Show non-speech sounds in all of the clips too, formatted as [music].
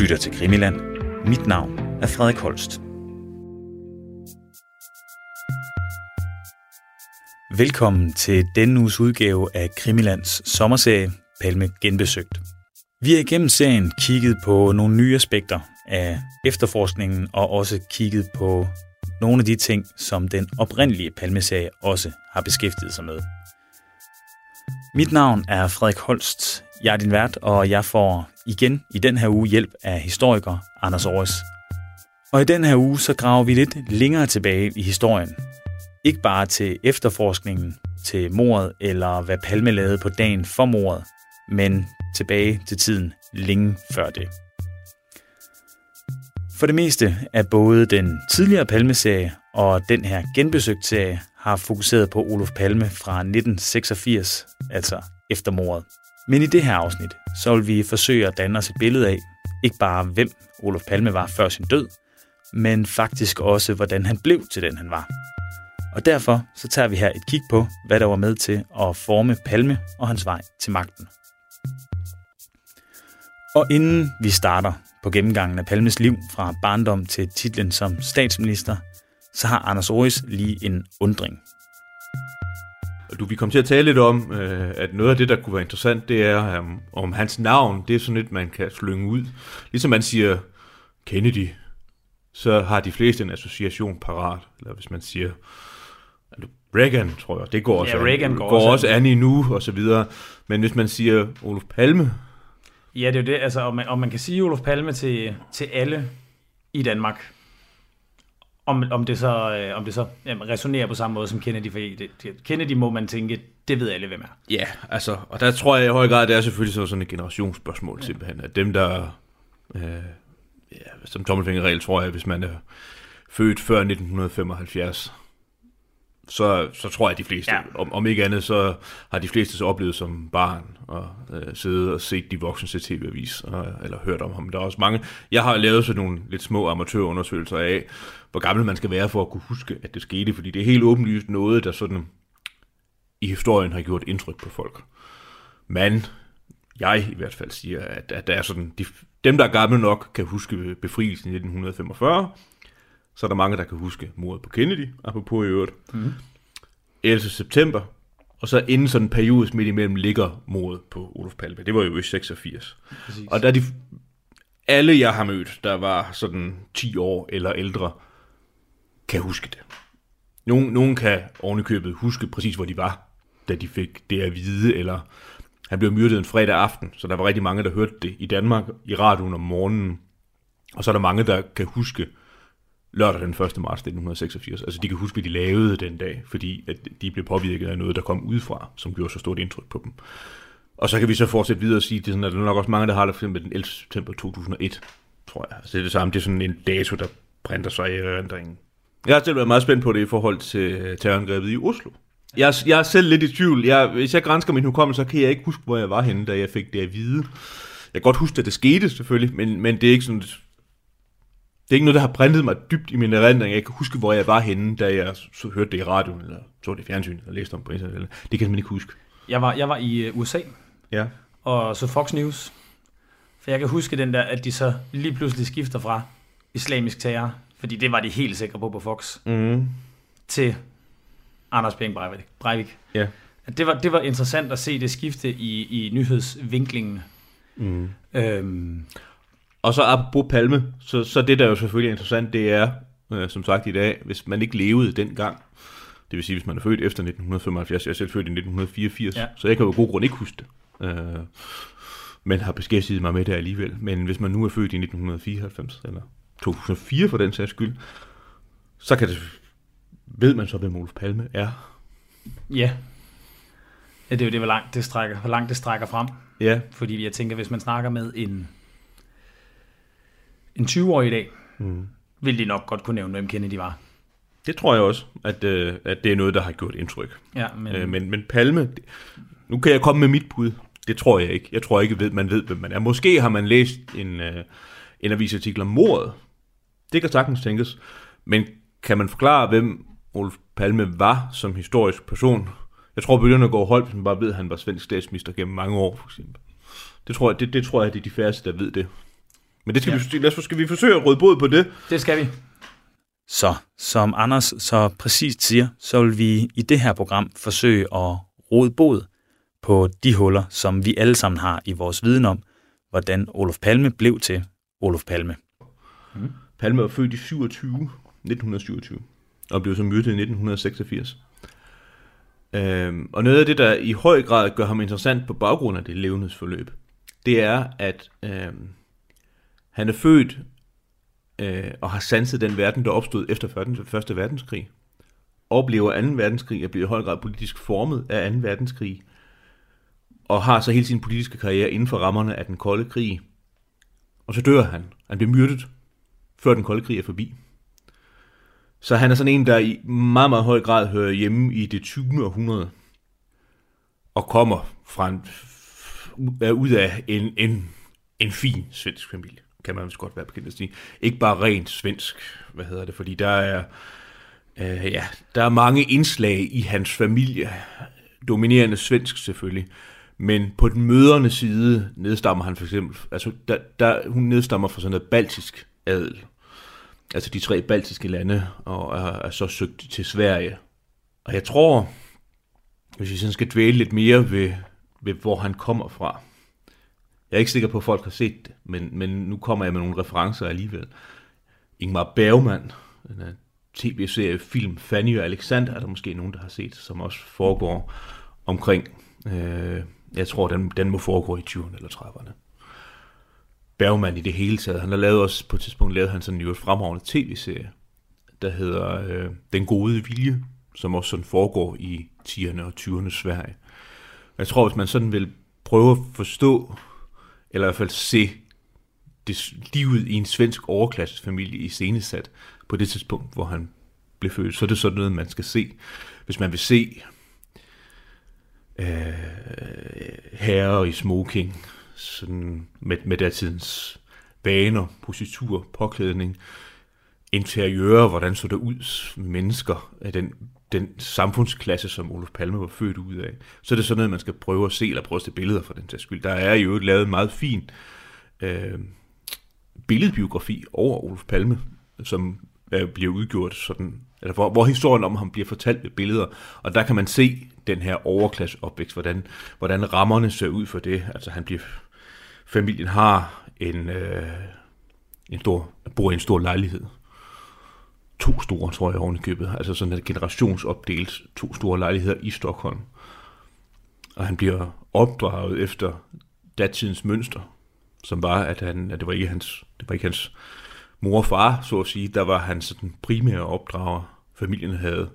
lytter til Krimiland. Mit navn er Frederik Holst. Velkommen til denne uges udgave af Krimilands sommerserie Palme Genbesøgt. Vi har igennem serien kigget på nogle nye aspekter af efterforskningen og også kigget på nogle af de ting, som den oprindelige Palmeserie også har beskæftiget sig med. Mit navn er Frederik Holst. Jeg er din vært, og jeg får igen i den her uge hjælp af historiker Anders Aarhus. Og i den her uge så graver vi lidt længere tilbage i historien. Ikke bare til efterforskningen, til mordet eller hvad Palme lavede på dagen for mordet, men tilbage til tiden længe før det. For det meste er både den tidligere Palme-serie og den her genbesøgt serie har fokuseret på Olof Palme fra 1986, altså efter mordet. Men i det her afsnit, så vil vi forsøge at danne os et billede af, ikke bare hvem Olof Palme var før sin død, men faktisk også, hvordan han blev til den, han var. Og derfor så tager vi her et kig på, hvad der var med til at forme Palme og hans vej til magten. Og inden vi starter på gennemgangen af Palmes liv fra barndom til titlen som statsminister, så har Anders Oris lige en undring. Du, vi kom til at tale lidt om, øh, at noget af det, der kunne være interessant, det er, um, om hans navn, det er sådan lidt, man kan slynge ud. Ligesom man siger Kennedy, så har de fleste en association parat. Eller hvis man siger Reagan, tror jeg, det går også, ja, Reagan går, går også, også an nu, og så videre. Men hvis man siger Olof Palme, Ja, det er jo det. Altså, om, man, om man kan sige Olof Palme til, til alle i Danmark, om, om det så, øh, om det så jamen, resonerer på samme måde som Kennedy, for det, det, Kennedy må man tænke, det ved alle, hvem er. Ja, altså, og der tror jeg i høj grad, det er selvfølgelig så sådan et generationsspørgsmål ja. simpelthen, at dem, der, øh, ja, som tommelfingerregel tror jeg, hvis man er født før 1975, så, så tror jeg, at de fleste, ja. om, om ikke andet, så har de fleste så oplevet som barn at øh, sidde og set de voksne til tv-avis, og, eller hørt om ham. Der er også mange. Jeg har lavet sådan nogle lidt små amatørundersøgelser af, hvor gammel man skal være for at kunne huske, at det skete, fordi det er helt åbenlyst noget, der sådan i historien har gjort indtryk på folk. Men jeg i hvert fald siger, at, at der er sådan, de, dem, der er gamle nok, kan huske befrielsen i 1945, så er der mange, der kan huske mordet på Kennedy, apropos i øvrigt. Mm. 11. september, og så inden sådan en periode midt imellem ligger mordet på Olof Palme. Det var jo i 86. Præcis. Og der de, alle jeg har mødt, der var sådan 10 år eller ældre, kan huske det. Nogen, nogen kan ovenikøbet huske præcis, hvor de var, da de fik det at vide, eller han blev myrdet en fredag aften, så der var rigtig mange, der hørte det i Danmark, i radioen om morgenen. Og så er der mange, der kan huske, lørdag den 1. marts 1986. Altså de kan huske, hvad de lavede den dag, fordi at de blev påvirket af noget, der kom udefra, som gjorde så stort indtryk på dem. Og så kan vi så fortsætte videre og sige, det er sådan, at der er nok også mange, der har det for eksempel den 11. september 2001, tror jeg. Altså det er det samme, det er sådan en dato, der printer sig i erindringen. Jeg har selv været meget spændt på det i forhold til øh, terrorangrebet i Oslo. Jeg, jeg er selv lidt i tvivl. Jeg, hvis jeg grænsker min hukommelse, så kan jeg ikke huske, hvor jeg var henne, da jeg fik det at vide. Jeg kan godt huske, at det skete selvfølgelig, men, men det er ikke sådan det er ikke noget, der har printet mig dybt i min erindring. Jeg kan huske, hvor jeg var henne, da jeg så hørte det i radioen, eller så det i fjernsynet, og læste om på internet. Det kan man ikke huske. Jeg var, jeg var i øh, USA, ja. og så Fox News. For jeg kan huske den der, at de så lige pludselig skifter fra islamisk terror, fordi det var de helt sikre på på Fox, mm. til Anders Bering Breivik. Ja. At det, var, det var interessant at se det skifte i, i nyhedsvinklingen. Mm. Øhm, og så apropos Palme, så, så det der jo selvfølgelig er interessant, det er, øh, som sagt i dag, hvis man ikke levede dengang, det vil sige, hvis man er født efter 1975, jeg er selv født i 1984, ja. så jeg kan jo god grund ikke huske det. Øh, men har beskæftiget mig med det alligevel. Men hvis man nu er født i 1994, eller 2004 for den sags skyld, så kan det, ved man så, hvem Olof Palme er. Ja. ja det er jo det, hvor langt det strækker, hvor langt det strækker frem. Ja. Fordi jeg tænker, hvis man snakker med en en 20-årig i dag, mm. vil de nok godt kunne nævne, hvem Kennedy var. Det tror jeg også, at, øh, at det er noget, der har gjort indtryk. Ja, men... Øh, men, men Palme, nu kan jeg komme med mit bud. Det tror jeg ikke. Jeg tror ikke, at man ved, hvem man er. Måske har man læst en, øh, en avisartikel om mordet. Det kan sagtens tænkes. Men kan man forklare, hvem Olof Palme var som historisk person? Jeg tror, begynder at gå hold, hvis man bare ved, at han var svensk statsminister gennem mange år, for eksempel. Det tror jeg, det, det tror jeg, det er de færreste, der ved det. Men det skal, Ja. vi, lad os, skal vi forsøge at råde bod på det. Det skal vi. Så som Anders så præcist siger, så vil vi i det her program forsøge at rode bod på de huller, som vi alle sammen har i vores viden om, hvordan Olof Palme blev til Olof Palme. Palme var født i 27, 1927, og blev så myrdet i 1986. Øhm, og noget af det, der i høj grad gør ham interessant på baggrund af det levnedsforløb, det er, at øhm, han er født øh, og har sanset den verden, der opstod efter 1. Verdenskrig. Oplever 2. verdenskrig og bliver i høj grad politisk formet af 2. verdenskrig, og har så hele sin politiske karriere inden for rammerne af den kolde krig. Og så dør han. Han bliver myrdet før den kolde krig er forbi. Så han er sådan en, der i meget, meget høj grad hører hjemme i det 20. århundrede, og kommer fra en, ud af en, en, en fin svensk familie, kan man vist godt være bekendt at sige. Ikke bare rent svensk, hvad hedder det, fordi der er, øh, ja, der er mange indslag i hans familie, dominerende svensk selvfølgelig, men på den møderne side nedstammer han for eksempel, altså der, der, hun nedstammer fra sådan noget baltisk adel, altså de tre baltiske lande, og er, er så søgt til Sverige. Og jeg tror, hvis vi sådan skal dvæle lidt mere ved, ved hvor han kommer fra, jeg er ikke sikker på, at folk har set det, men, men nu kommer jeg med nogle referencer alligevel. Ingmar Bergman, den her øh, tv-serie film Fanny og Alexander, er der måske nogen, der har set, som også foregår omkring, øh, jeg tror, den, den må foregå i 20'erne eller 30'erne. Bergman i det hele taget. Han har lavet også, på et tidspunkt lavet han sådan en fremragende tv-serie, der hedder øh, Den gode vilje, som også sådan foregår i 10'erne og 20'erne Sverige. Jeg tror, hvis man sådan vil prøve at forstå, eller i hvert fald se det, livet i en svensk overklassefamilie i scenesat på det tidspunkt, hvor han blev født, så er det sådan noget, man skal se. Hvis man vil se øh, herrer i smoking, sådan med, med datidens vaner, positur, påklædning, interiører, hvordan så det ud med mennesker af den, den samfundsklasse, som Olof Palme var født ud af. Så er det sådan noget, man skal prøve at se, eller prøve at se billeder for den sags skyld. Der er jo lavet en meget fin øh, billedbiografi over Olof Palme, som øh, bliver udgjort sådan, eller hvor, hvor historien om ham bliver fortalt med billeder, og der kan man se den her overklasseopvækst, hvordan, hvordan rammerne ser ud for det. Altså han bliver, familien har en, øh, en stor, bor i en stor lejlighed. To store, tror jeg, oven i købet. Altså sådan et generationsopdelt to store lejligheder i Stockholm. Og han bliver opdraget efter datidens mønster, som var, at, han, at det, var ikke hans, det var ikke hans mor og far, så at sige. Der var hans sådan, primære opdrager, familien havde.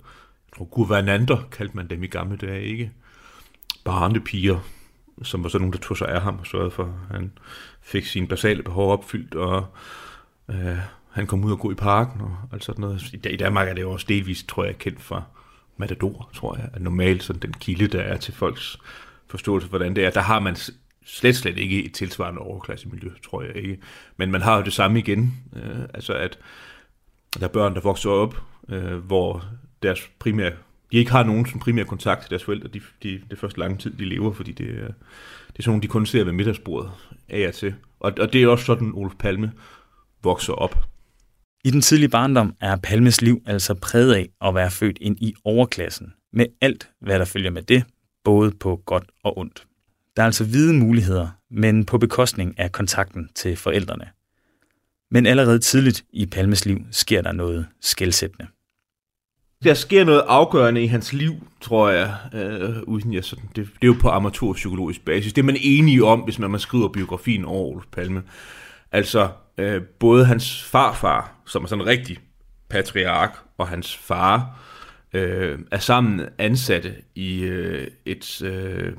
Jeg tror, guvernanter kaldte man dem i gamle dage, ikke? Barnepiger, som var sådan nogen, der tog sig af ham og sørgede for, at han fik sine basale behov opfyldt, og øh, han kom ud og gå i parken og alt sådan noget. I, I Danmark er det jo også delvist, tror jeg, kendt fra Matador, tror jeg, at normalt sådan den kilde, der er til folks forståelse for, hvordan det er, der har man slet, slet ikke et tilsvarende overklassemiljø, tror jeg ikke. Men man har jo det samme igen, øh, altså at der er børn, der vokser op, øh, hvor deres primære, de ikke har nogen som primær kontakt til deres forældre, de, de, det første lange tid, de lever, fordi det er, det er sådan nogle, de kun ser ved middagsbordet af og til. Og, og det er også sådan, Olof Palme vokser op. I den tidlige barndom er Palmes liv altså præget af at være født ind i overklassen, med alt, hvad der følger med det, både på godt og ondt. Der er altså hvide muligheder, men på bekostning af kontakten til forældrene. Men allerede tidligt i Palmes liv sker der noget skældsættende. Der sker noget afgørende i hans liv, tror jeg, øh, uden jeg sådan, det, det er jo på amatørpsykologisk basis. Det er man enige om, hvis man, man skriver biografien over Olof Palme. Altså, øh, både hans farfar, som er sådan en rigtig patriark, og hans far, øh, er sammen ansatte i øh, et, øh,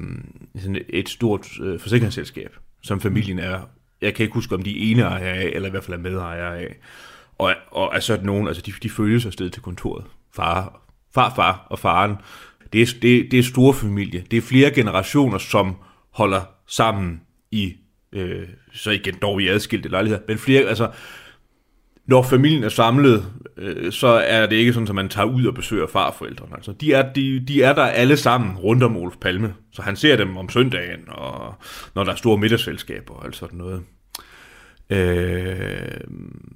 sådan et stort øh, forsikringsselskab, som familien er, jeg kan ikke huske, om de er ene ejer af, eller i hvert fald er medejere af. Og, og er sådan nogen, altså de, de følges afsted til kontoret. Far, farfar og faren. Det er, det, det er store familie. Det er flere generationer, som holder sammen i, øh, så igen dog i adskilte lejligheder, men flere, altså, når familien er samlet, øh, så er det ikke sådan, at man tager ud og besøger farforældrene. Altså, de, er, de, de er der alle sammen rundt om Olof Palme. Så han ser dem om søndagen, og når der er store middagsselskaber og alt sådan noget. Øh,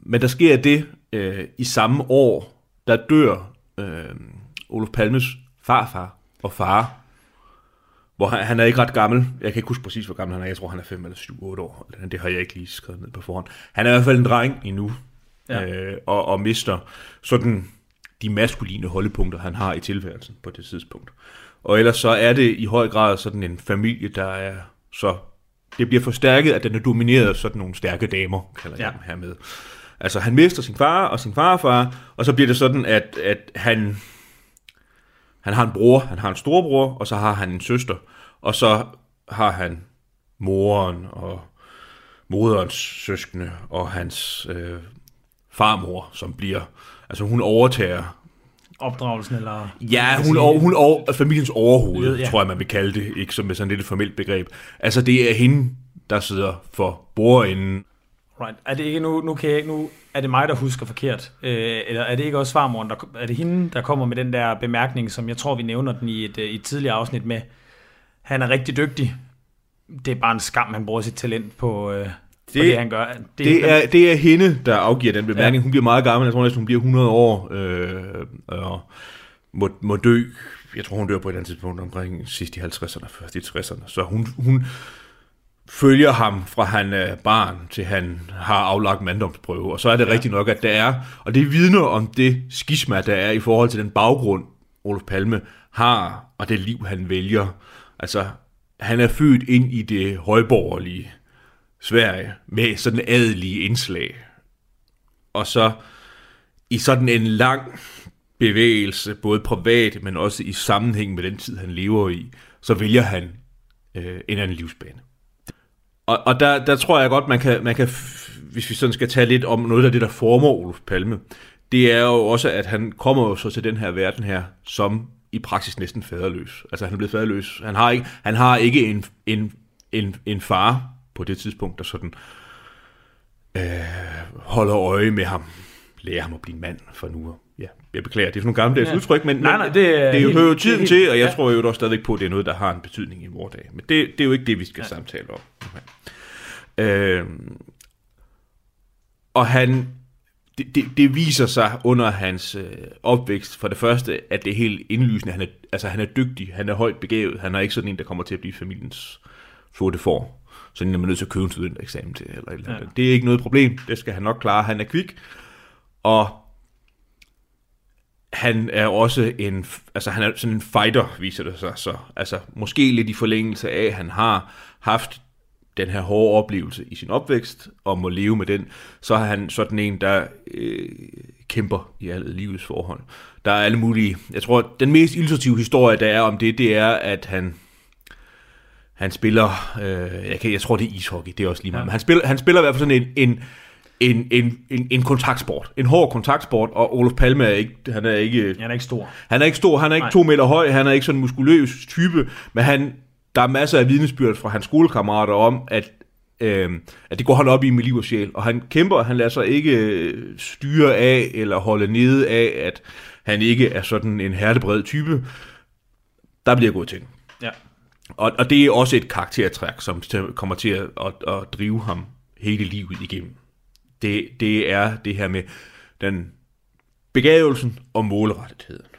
men der sker det øh, i samme år, der dør øh, Olof Palmes farfar og far, hvor han, han er ikke ret gammel. Jeg kan ikke huske præcis, hvor gammel han er. Jeg tror, han er 5 eller 7, 8 år. Det har jeg ikke lige skrevet ned på forhånd. Han er i hvert fald en dreng endnu, ja. øh, og, og mister sådan de maskuline holdepunkter, han har i tilværelsen på det tidspunkt. Og ellers så er det i høj grad sådan en familie, der er så... Det bliver forstærket, at den er domineret af sådan nogle stærke damer, kalder jeg ja. dem hermed. Altså, han mister sin far og sin farfar, og så bliver det sådan, at, at han, han har en bror, han har en storbror, og så har han en søster, og så har han moren og moderens søskende og hans øh, farmor, som bliver, altså hun overtager opdragelsen, eller... Ja, hun, over, hun over, familiens overhoved, ja. tror jeg, man vil kalde det, ikke som med sådan lidt et formelt begreb. Altså, det er hende, der sidder for bordenden. Right. Er det ikke nu, nu kan jeg, nu er det mig, der husker forkert? Øh, eller er det ikke også farmoren, der, er det hende, der kommer med den der bemærkning, som jeg tror, vi nævner den i et, øh, i et tidligere afsnit med, han er rigtig dygtig. Det er bare en skam, han bruger sit talent på, øh, det, det, han gør. Det, det, er, det er hende, der afgiver den bemærkning. Ja. Hun bliver meget gammel. Jeg tror næsten, hun bliver 100 år øh, og må, må dø. Jeg tror, hun dør på et eller andet tidspunkt omkring sidst i 50'erne, først i 60'erne. Så hun, hun følger ham fra han er barn til han har aflagt manddomsprøve. Og så er det ja. rigtigt nok, at der er, og det vidner om det skisma, der er i forhold til den baggrund, Olof Palme har, og det liv, han vælger. Altså, han er født ind i det højborgerlige Sverige med sådan adelige indslag. Og så i sådan en lang bevægelse, både privat, men også i sammenhæng med den tid, han lever i, så vælger han øh, en anden livsbane. Og, og der, der tror jeg godt, man kan, man kan, hvis vi sådan skal tage lidt om noget af det, der former Olof Palme, det er jo også, at han kommer jo så til den her verden her, som i praksis næsten faderløs. Altså han er blevet faderløs. Han har ikke, han har ikke en, en, en, en far på det tidspunkt, der sådan øh, holder øje med ham, lærer ham at blive mand for nu. Ja, jeg beklager, det er sådan nogle gamle ja. udtryk, men, nej, nej, det, er det hører jo tiden helt, til, og jeg ja. tror jo også stadigvæk på, at det er noget, der har en betydning i vores dag. Men det, det er jo ikke det, vi skal ja. samtale om. Øh, og han, det, det, det viser sig under hans øh, opvækst, for det første, at det er helt indlysende, han er, altså han er dygtig, han er højt begavet, han er ikke sådan en, der kommer til at blive familiens flotte for så er man nødt til at købe en studentereksamen til. Eller eller ja. Det er ikke noget problem, det skal han nok klare. Han er kvik, og han er også en, altså han er sådan en fighter, viser det sig så. Altså måske lidt i forlængelse af, at han har haft den her hårde oplevelse i sin opvækst, og må leve med den, så er han sådan en, der øh, kæmper i alle livets forhold. Der er alle mulige, jeg tror, den mest illustrative historie, der er om det, det er, at han han spiller, øh, jeg, kan, jeg tror det er ishockey, det er også lige meget, ja. men han spiller, han spiller i hvert fald sådan en, en, en, en, en, en kontaktsport, en hård kontaktsport, og Olof Palme er ikke, han er ikke, han er ikke stor. Han er ikke stor, han er ikke Nej. to meter høj, han er ikke sådan en muskuløs type, men han, der er masser af vidnesbyrd fra hans skolekammerater om, at øh, at det går han op i med liv og sjæl, og han kæmper, han lader sig ikke øh, styre af, eller holde nede af, at han ikke er sådan en hertebred type. Der bliver gået til. Ja. Og, og det er også et karaktertræk, som kommer til at, at, at drive ham hele livet igennem. Det, det er det her med den begavelsen og målrettigheden.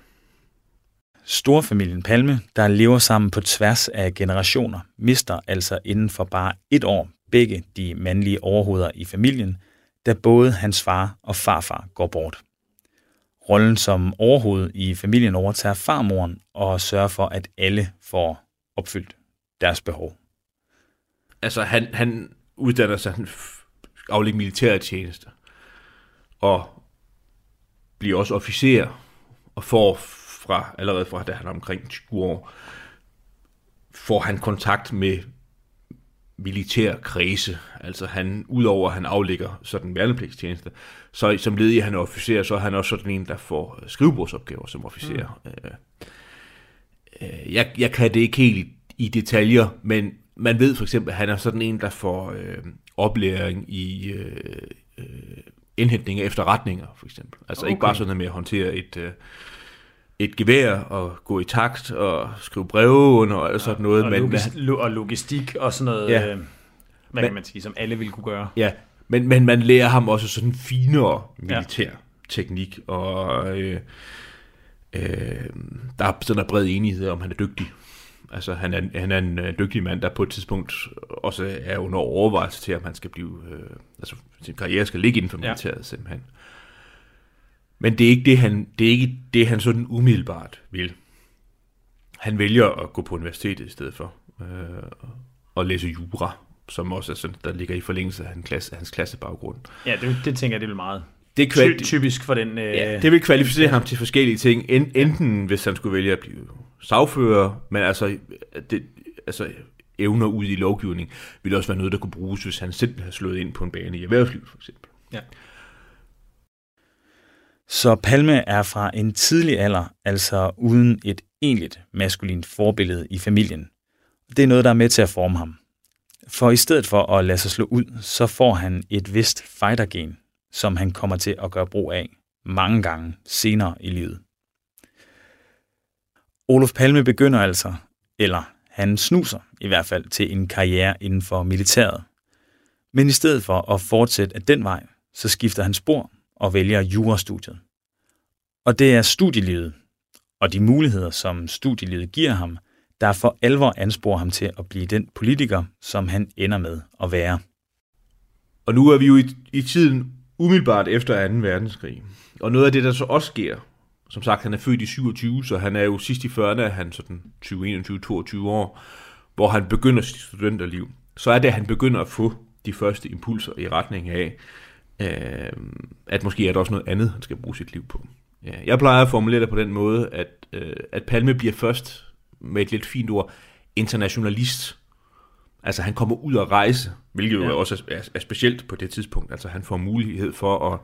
Storfamilien Palme, der lever sammen på tværs af generationer, mister altså inden for bare et år begge de mandlige overhoveder i familien, da både hans far og farfar går bort. Rollen som overhoved i familien overtager farmoren og sørger for, at alle får opfyldt deres behov. Altså, han, han uddanner sig, han aflægger militærtjeneste, og bliver også officer, og får fra, allerede fra da han er omkring 20 år, får han kontakt med militær kredse. Altså han, udover at han aflægger sådan værnepligtstjeneste, så som led i, han er officer, så er han også sådan en, der får skrivebordsopgaver som officer. Mm. Øh, Øh, jeg, jeg kan det ikke helt i, detaljer, men man ved for eksempel, at han er sådan en, der får øh, oplæring i øh, øh, indhentning af efterretninger, for eksempel. Altså okay. ikke bare sådan med at håndtere et, øh, et gevær og gå i takt og skrive breve under og sådan noget. Og, men, logis- og logistik og sådan noget, ja. øh, hvad men, kan man sige, som alle ville kunne gøre. Ja, Men, men man lærer ham også sådan finere militær ja. teknik, og øh, øh, der er sådan en bred enighed om, han er dygtig. Altså, han er, han er en øh, dygtig mand, der på et tidspunkt også er under overvejelse til, om han skal blive, øh, altså sin karriere skal ligge inden for militæret ja. simpelthen. Men det er ikke det, han, det er ikke det, han sådan umiddelbart vil. Han vælger at gå på universitetet i stedet for, øh, og læse jura, som også er sådan, der ligger i forlængelse af hans, klasse, hans klassebaggrund. Ja, det, det tænker jeg, det er meget det er kval- Ty- typisk for den... Øh... Ja, det vil kvalificere ham til forskellige ting. En, enten hvis han skulle vælge at blive sagfører, men altså, det, altså evner ud i lovgivning, ville også være noget, der kunne bruges, hvis han selv havde slået ind på en bane i erhvervslivet, for eksempel. Ja. Så Palme er fra en tidlig alder, altså uden et egentligt maskulint forbillede i familien. Det er noget, der er med til at forme ham. For i stedet for at lade sig slå ud, så får han et vist fightergen, som han kommer til at gøre brug af mange gange senere i livet. Olof Palme begynder altså, eller han snuser i hvert fald til en karriere inden for militæret. Men i stedet for at fortsætte af den vej, så skifter han spor og vælger jurastudiet. Og det er studielivet og de muligheder, som studielivet giver ham, der for alvor ansporer ham til at blive den politiker, som han ender med at være. Og nu er vi jo i, i tiden umiddelbart efter 2. verdenskrig. Og noget af det, der så også sker, som sagt, han er født i 27, så han er jo sidst i 40'erne, han sådan 20, 21, 22 år, hvor han begynder sit studenterliv. Så er det, at han begynder at få de første impulser i retning af, øh, at måske er der også noget andet, han skal bruge sit liv på. Ja, jeg plejer at formulere det på den måde, at, øh, at Palme bliver først, med et lidt fint ord, internationalist. Altså han kommer ud at rejse, hvilket ja. jo også er, er specielt på det tidspunkt. Altså han får mulighed for at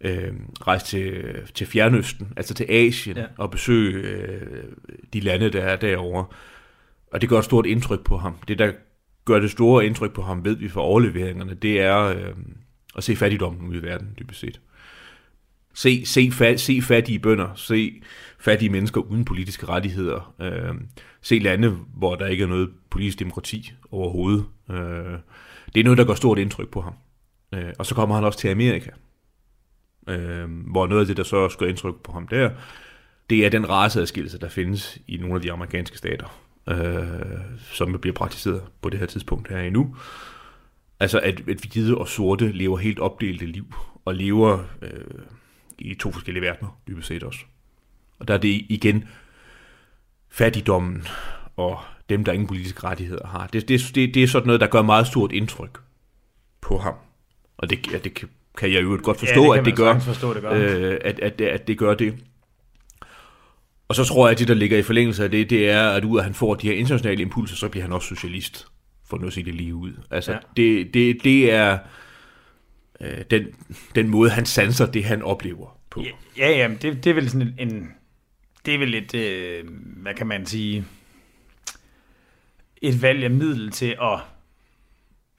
øh, rejse til, til Fjernøsten, altså til Asien, ja. og besøge øh, de lande, der er derovre. Og det gør et stort indtryk på ham. Det, der gør det store indtryk på ham, ved vi fra overleveringerne, det er øh, og se fattigdommen ude i verden, dybest set. Se, se, fa- se fattige bønder, se fattige mennesker uden politiske rettigheder, øh, se lande, hvor der ikke er noget politisk demokrati overhovedet. Øh, det er noget, der gør stort indtryk på ham. Øh, og så kommer han også til Amerika, øh, hvor noget af det, der så også gør indtryk på ham der, det er den raceadskillelse, der findes i nogle af de amerikanske stater, øh, som bliver praktiseret på det her tidspunkt her endnu. Altså at, at hvide og sorte lever helt opdelte liv, og lever øh, i to forskellige verdener, dybest set også. Og der er det igen fattigdommen og dem, der ingen politiske rettigheder har. Det, det, det, det er sådan noget, der gør meget stort indtryk på ham. Og det, ja, det kan, kan jeg jo godt forstå, ja, det at, det gør, forstå, det gør. Øh, at, at, at det gør det. Og så tror jeg, at det, der ligger i forlængelse af det, det er, at ud af at han får de her internationale impulser, så bliver han også socialist, for nu at se det lige ud. Altså, ja. det, det, det er øh, den, den måde, han sanser det, han oplever på. Ja, ja, det, det er vel sådan en, en det er vel et, øh, hvad kan man sige, et valg af middel til at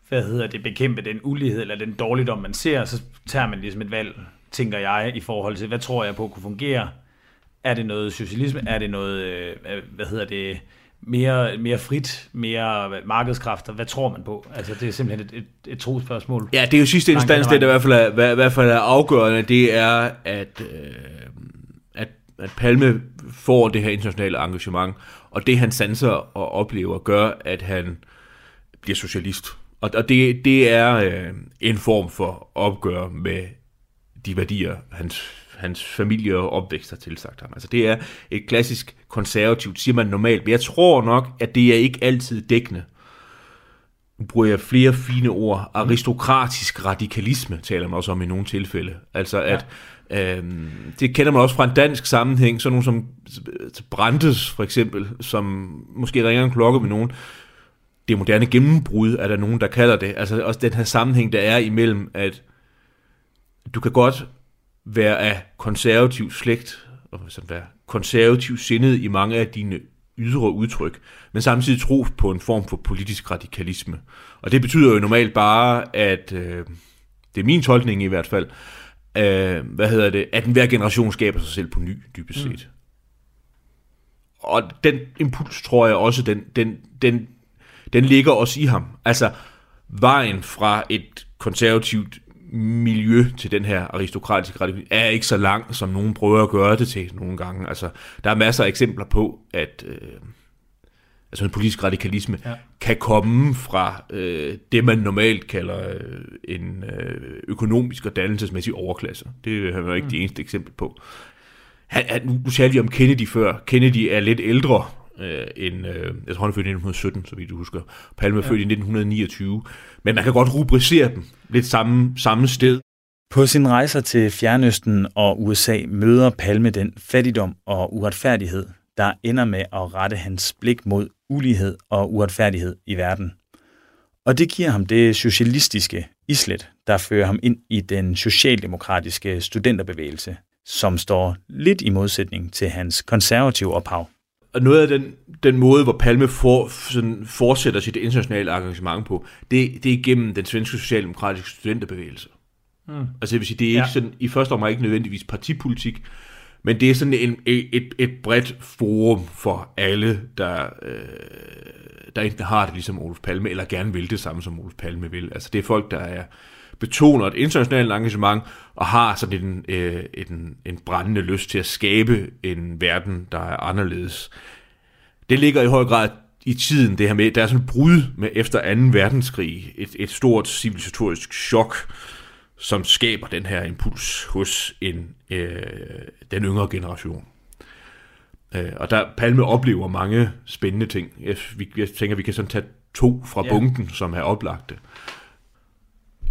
hvad hedder det, bekæmpe den ulighed eller den dårligdom, man ser, så tager man ligesom et valg, tænker jeg, i forhold til, hvad tror jeg på kunne fungere? Er det noget socialisme? Er det noget, øh, hvad hedder det, mere, mere frit, mere markedskræfter? Hvad tror man på? Altså, det er simpelthen et, et, et trospørgsmål. Ja, det er jo sidste instans, det der i hvert fald er, hvad, i hvert fald er afgørende, det er, at, øh, at, at Palme får det her internationale engagement, og det han sanser og oplever, gør, at han bliver socialist. Og, og det, det er øh, en form for opgør med de værdier, hans, hans familie og opvækst har tilsagt ham. Altså det er et klassisk konservativt, siger man normalt, men jeg tror nok, at det er ikke altid dækkende. Nu bruger jeg flere fine ord. Aristokratisk radikalisme taler man også om i nogle tilfælde. Altså at, ja. øhm, det kender man også fra en dansk sammenhæng, sådan nogle som Brandes for eksempel, som måske ringer en klokke med nogen, det moderne gennembrud, er der nogen, der kalder det. Altså også den her sammenhæng, der er imellem, at du kan godt være af konservativ slægt, og sådan være konservativ sindet i mange af dine ydre udtryk, men samtidig tro på en form for politisk radikalisme. Og det betyder jo normalt bare, at, øh, det er min tolkning i hvert fald, øh, hvad hedder det, at enhver generation skaber sig selv på ny, dybest mm. set. Mm. Og den impuls, tror jeg også, den, den, den den ligger også i ham. Altså, vejen fra et konservativt miljø til den her aristokratiske radikalisme er ikke så lang, som nogen prøver at gøre det til nogle gange. Altså, der er masser af eksempler på, at øh, altså en politisk radikalisme ja. kan komme fra øh, det, man normalt kalder øh, en øh, økonomisk og dannelsesmæssig overklasse. Det har jo ikke mm. det eneste eksempel på. Han, han, nu talte vi om Kennedy før. Kennedy er lidt ældre øh, end, øh, jeg tror han er født i 1917, så vidt du husker. Palme er ja. født i 1929. Men man kan godt rubricere dem lidt samme, samme sted. På sin rejser til Fjernøsten og USA møder Palme den fattigdom og uretfærdighed, der ender med at rette hans blik mod ulighed og uretfærdighed i verden. Og det giver ham det socialistiske islet, der fører ham ind i den socialdemokratiske studenterbevægelse, som står lidt i modsætning til hans konservative ophav. Og noget af den, den måde, hvor Palme for, sådan, fortsætter sit internationale engagement på, det, det er gennem den svenske socialdemokratiske studenterbevægelse. Mm. Altså det vil sige, det er ikke ja. sådan, i første omgang ikke nødvendigvis partipolitik, men det er sådan en, et, et bredt forum for alle, der, øh, der enten har det ligesom Olof Palme, eller gerne vil det samme som Olof Palme vil. Altså det er folk, der er betoner et internationalt engagement, og har sådan en, øh, en, en brændende lyst til at skabe en verden, der er anderledes. Det ligger i høj grad i tiden, det her med, der er sådan et brud med efter 2. verdenskrig, et, et stort civilisatorisk chok, som skaber den her impuls hos en, øh, den yngre generation. Øh, og der Palme oplever mange spændende ting. Jeg, vi, jeg tænker, vi kan sådan tage to fra ja. bunken, som er oplagte.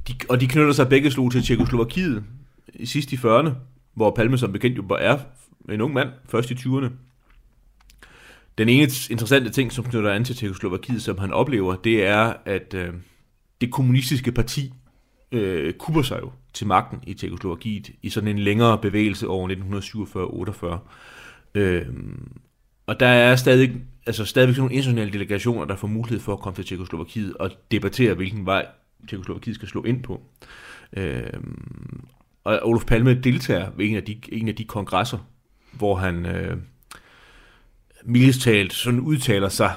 De, og de knytter sig begge slog til Tjekoslovakiet i sidst i 40'erne, hvor Palme som bekendt jo er en ung mand, først i 20'erne. Den ene interessante ting, som knytter an til Tjekoslovakiet, som han oplever, det er, at øh, det kommunistiske parti øh, kubber sig jo til magten i Tjekoslovakiet i sådan en længere bevægelse over 1947-48. Øh, og der er stadig, altså stadigvæk nogle internationale delegationer, der får mulighed for at komme til Tjekoslovakiet og debattere, hvilken vej Tjekoslovakiet skal slå ind på. Øh, og Olof Palme deltager ved en af de, en af de kongresser, hvor han øh, mildest talt sådan udtaler sig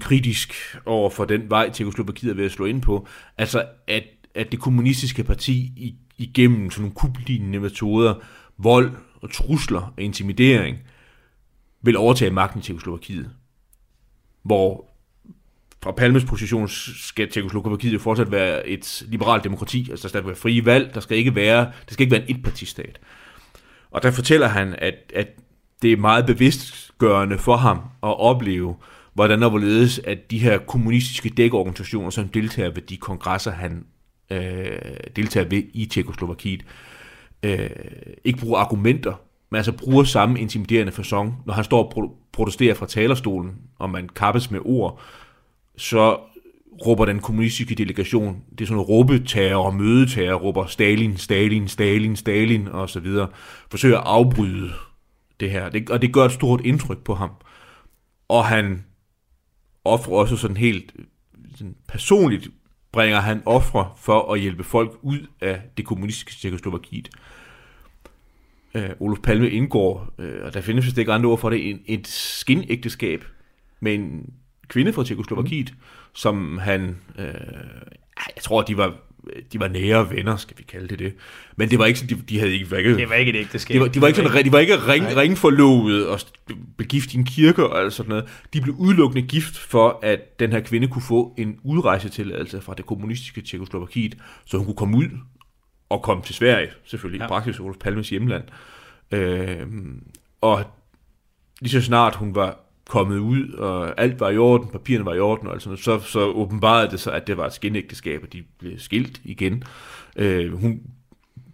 kritisk over for den vej, Tjekoslovakiet er ved at slå ind på. Altså, at at det kommunistiske parti igennem sådan nogle kublignende metoder, vold og trusler og intimidering, vil overtage magten i Tjekoslovakiet. Hvor fra Palmes position skal Tjekoslovakiet jo fortsat være et liberalt demokrati, altså der skal være frie valg, der skal ikke være, det skal ikke være en etpartistat. Og der fortæller han, at, at det er meget bevidstgørende for ham at opleve, hvordan og hvorledes, at de her kommunistiske dækorganisationer, som deltager ved de kongresser, han øh, deltager ved i Tjekoslovakiet, øh, ikke bruger argumenter, men altså bruger samme intimiderende fasong. Når han står og protesterer fra talerstolen, og man kappes med ord, så råber den kommunistiske delegation, det er sådan noget råbetager og mødetager, råber Stalin, Stalin, Stalin, Stalin og så videre, forsøger at afbryde det her, det, og det gør et stort indtryk på ham. Og han offrer også sådan helt sådan personligt bringer han ofre for at hjælpe folk ud af det kommunistiske Tjekoslovakiet. Øh, Olof Palme indgår, øh, og der findes vist ikke andre ord for det, en, et skinægteskab med en kvinde fra Tjekoslovakiet, mm. som han, øh, jeg tror, de var de var nære venner, skal vi kalde det det. Men det var ikke sådan, de, de havde ikke... Ikke, det var ikke et ægteskab. De var, de var ikke, sådan, de var ikke ring, ringforlovet og begift i en kirke og alt sådan noget. De blev udelukkende gift for, at den her kvinde kunne få en udrejsetilladelse fra det kommunistiske Tjekoslovakiet, så hun kunne komme ud og komme til Sverige, selvfølgelig, ja. i praksis Olof Palmes hjemland. Øh, og lige så snart hun var kommet ud, og alt var i orden, papirerne var i orden, og sådan så, så åbenbarede det sig, at det var et skinægteskab, og de blev skilt igen. Øh, hun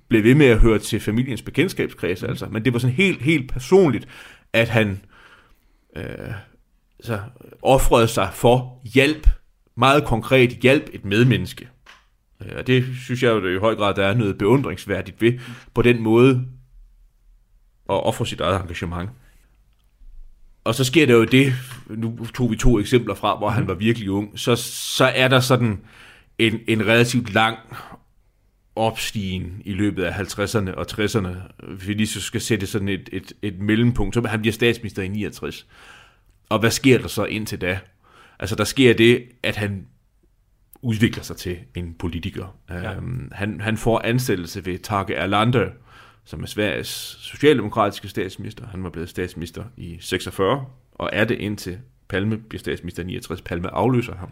blev ved med at høre til familiens bekendtskabskreds, mm. altså, men det var sådan helt, helt personligt, at han øh, så offrede sig for hjælp, meget konkret hjælp et medmenneske. Øh, og det synes jeg jo i høj grad, der er noget beundringsværdigt ved, på den måde at ofre sit eget engagement. Og så sker der jo det, nu tog vi to eksempler fra, hvor han mhm. var virkelig ung, så, så er der sådan en, en relativt lang opstigen i løbet af 50'erne og 60'erne, hvis vi lige så skal sætte sådan et, et, et mellempunkt, så han bliver statsminister i 69. Og hvad sker der så indtil da? Altså der sker det, at han udvikler sig til en politiker. Ja. Øhm, han, han får ansættelse ved Tage Erlander, som er Sveriges socialdemokratiske statsminister. Han var blevet statsminister i 46, og er det indtil Palme bliver statsminister i 69. Palme afløser ham.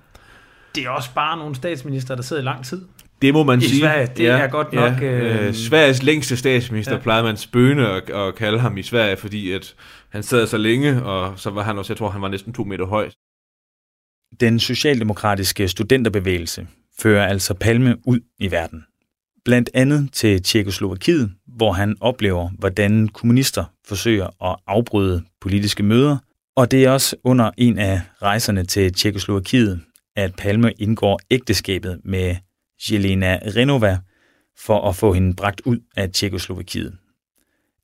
Det er også bare nogle statsminister, der sidder i lang tid. Det må man I sige. Sverige, det er godt nok, øh, Øh, Sveriges længste statsminister Ja. ja. plejede man spøne at, at kalde ham i Sverige, fordi at han sad så længe, og så var han også, jeg tror, han var næsten to meter høj. Den socialdemokratiske studenterbevægelse fører altså Palme ud i verden. Blandt andet til Tjekoslovakiet, hvor han oplever, hvordan kommunister forsøger at afbryde politiske møder. Og det er også under en af rejserne til Tjekoslovakiet, at Palme indgår ægteskabet med Jelena Renova for at få hende bragt ud af Tjekoslovakiet.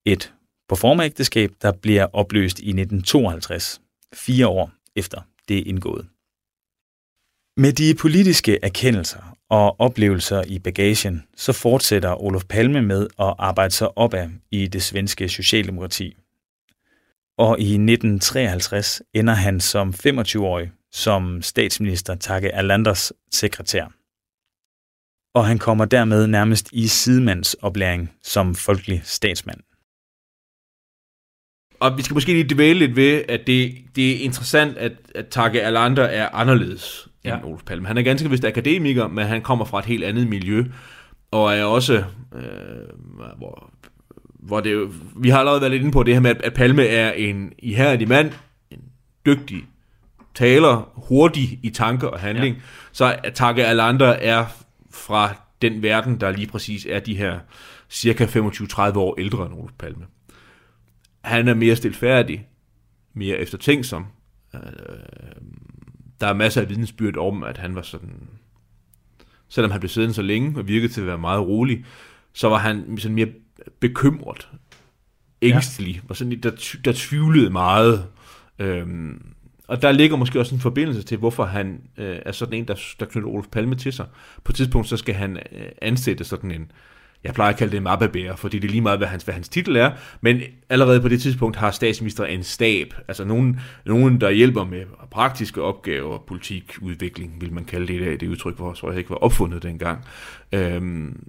Et proformaægteskab, der bliver opløst i 1952, fire år efter det er indgået. Med de politiske erkendelser og oplevelser i bagagen, så fortsætter Olof Palme med at arbejde sig opad i det svenske socialdemokrati. Og i 1953 ender han som 25-årig som statsminister Tage Erlanders sekretær. Og han kommer dermed nærmest i sidemandsoplæring som folkelig statsmand. Og vi skal måske lige dvæle lidt ved, at det, det er interessant, at, at Tage Erlander er anderledes ja. end. Olof Palme. Han er ganske vist akademiker, men han kommer fra et helt andet miljø, og er også, øh, hvor, hvor det jo, vi har allerede været lidt inde på det her med, at, Palme er en ihærdig mand, en dygtig taler, hurtig i tanke og handling, ja. så at Tage Erlander er fra den verden, der lige præcis er de her cirka 25-30 år ældre end Olof Palme han er mere stilfærdig, mere eftertænksom. Øh, der er masser af vidensbyrd om, at han var sådan, selvom han blev siddende så længe og virkede til at være meget rolig, så var han sådan mere bekymret, ængstelig, ja. var sådan, der, der tvivlede meget. Øhm, og der ligger måske også en forbindelse til, hvorfor han øh, er sådan en, der, der knytter Olof Palme til sig. På et tidspunkt, så skal han øh, ansætte sådan en, jeg plejer at kalde det mappebærer, fordi det er lige meget, hvad hans, hvad hans titel er, men allerede på det tidspunkt har statsminister en stab, altså nogen, nogen der hjælper med praktiske opgaver, politikudvikling, vil man kalde det i dag, det udtryk, hvor tror jeg ikke var opfundet dengang. Øhm,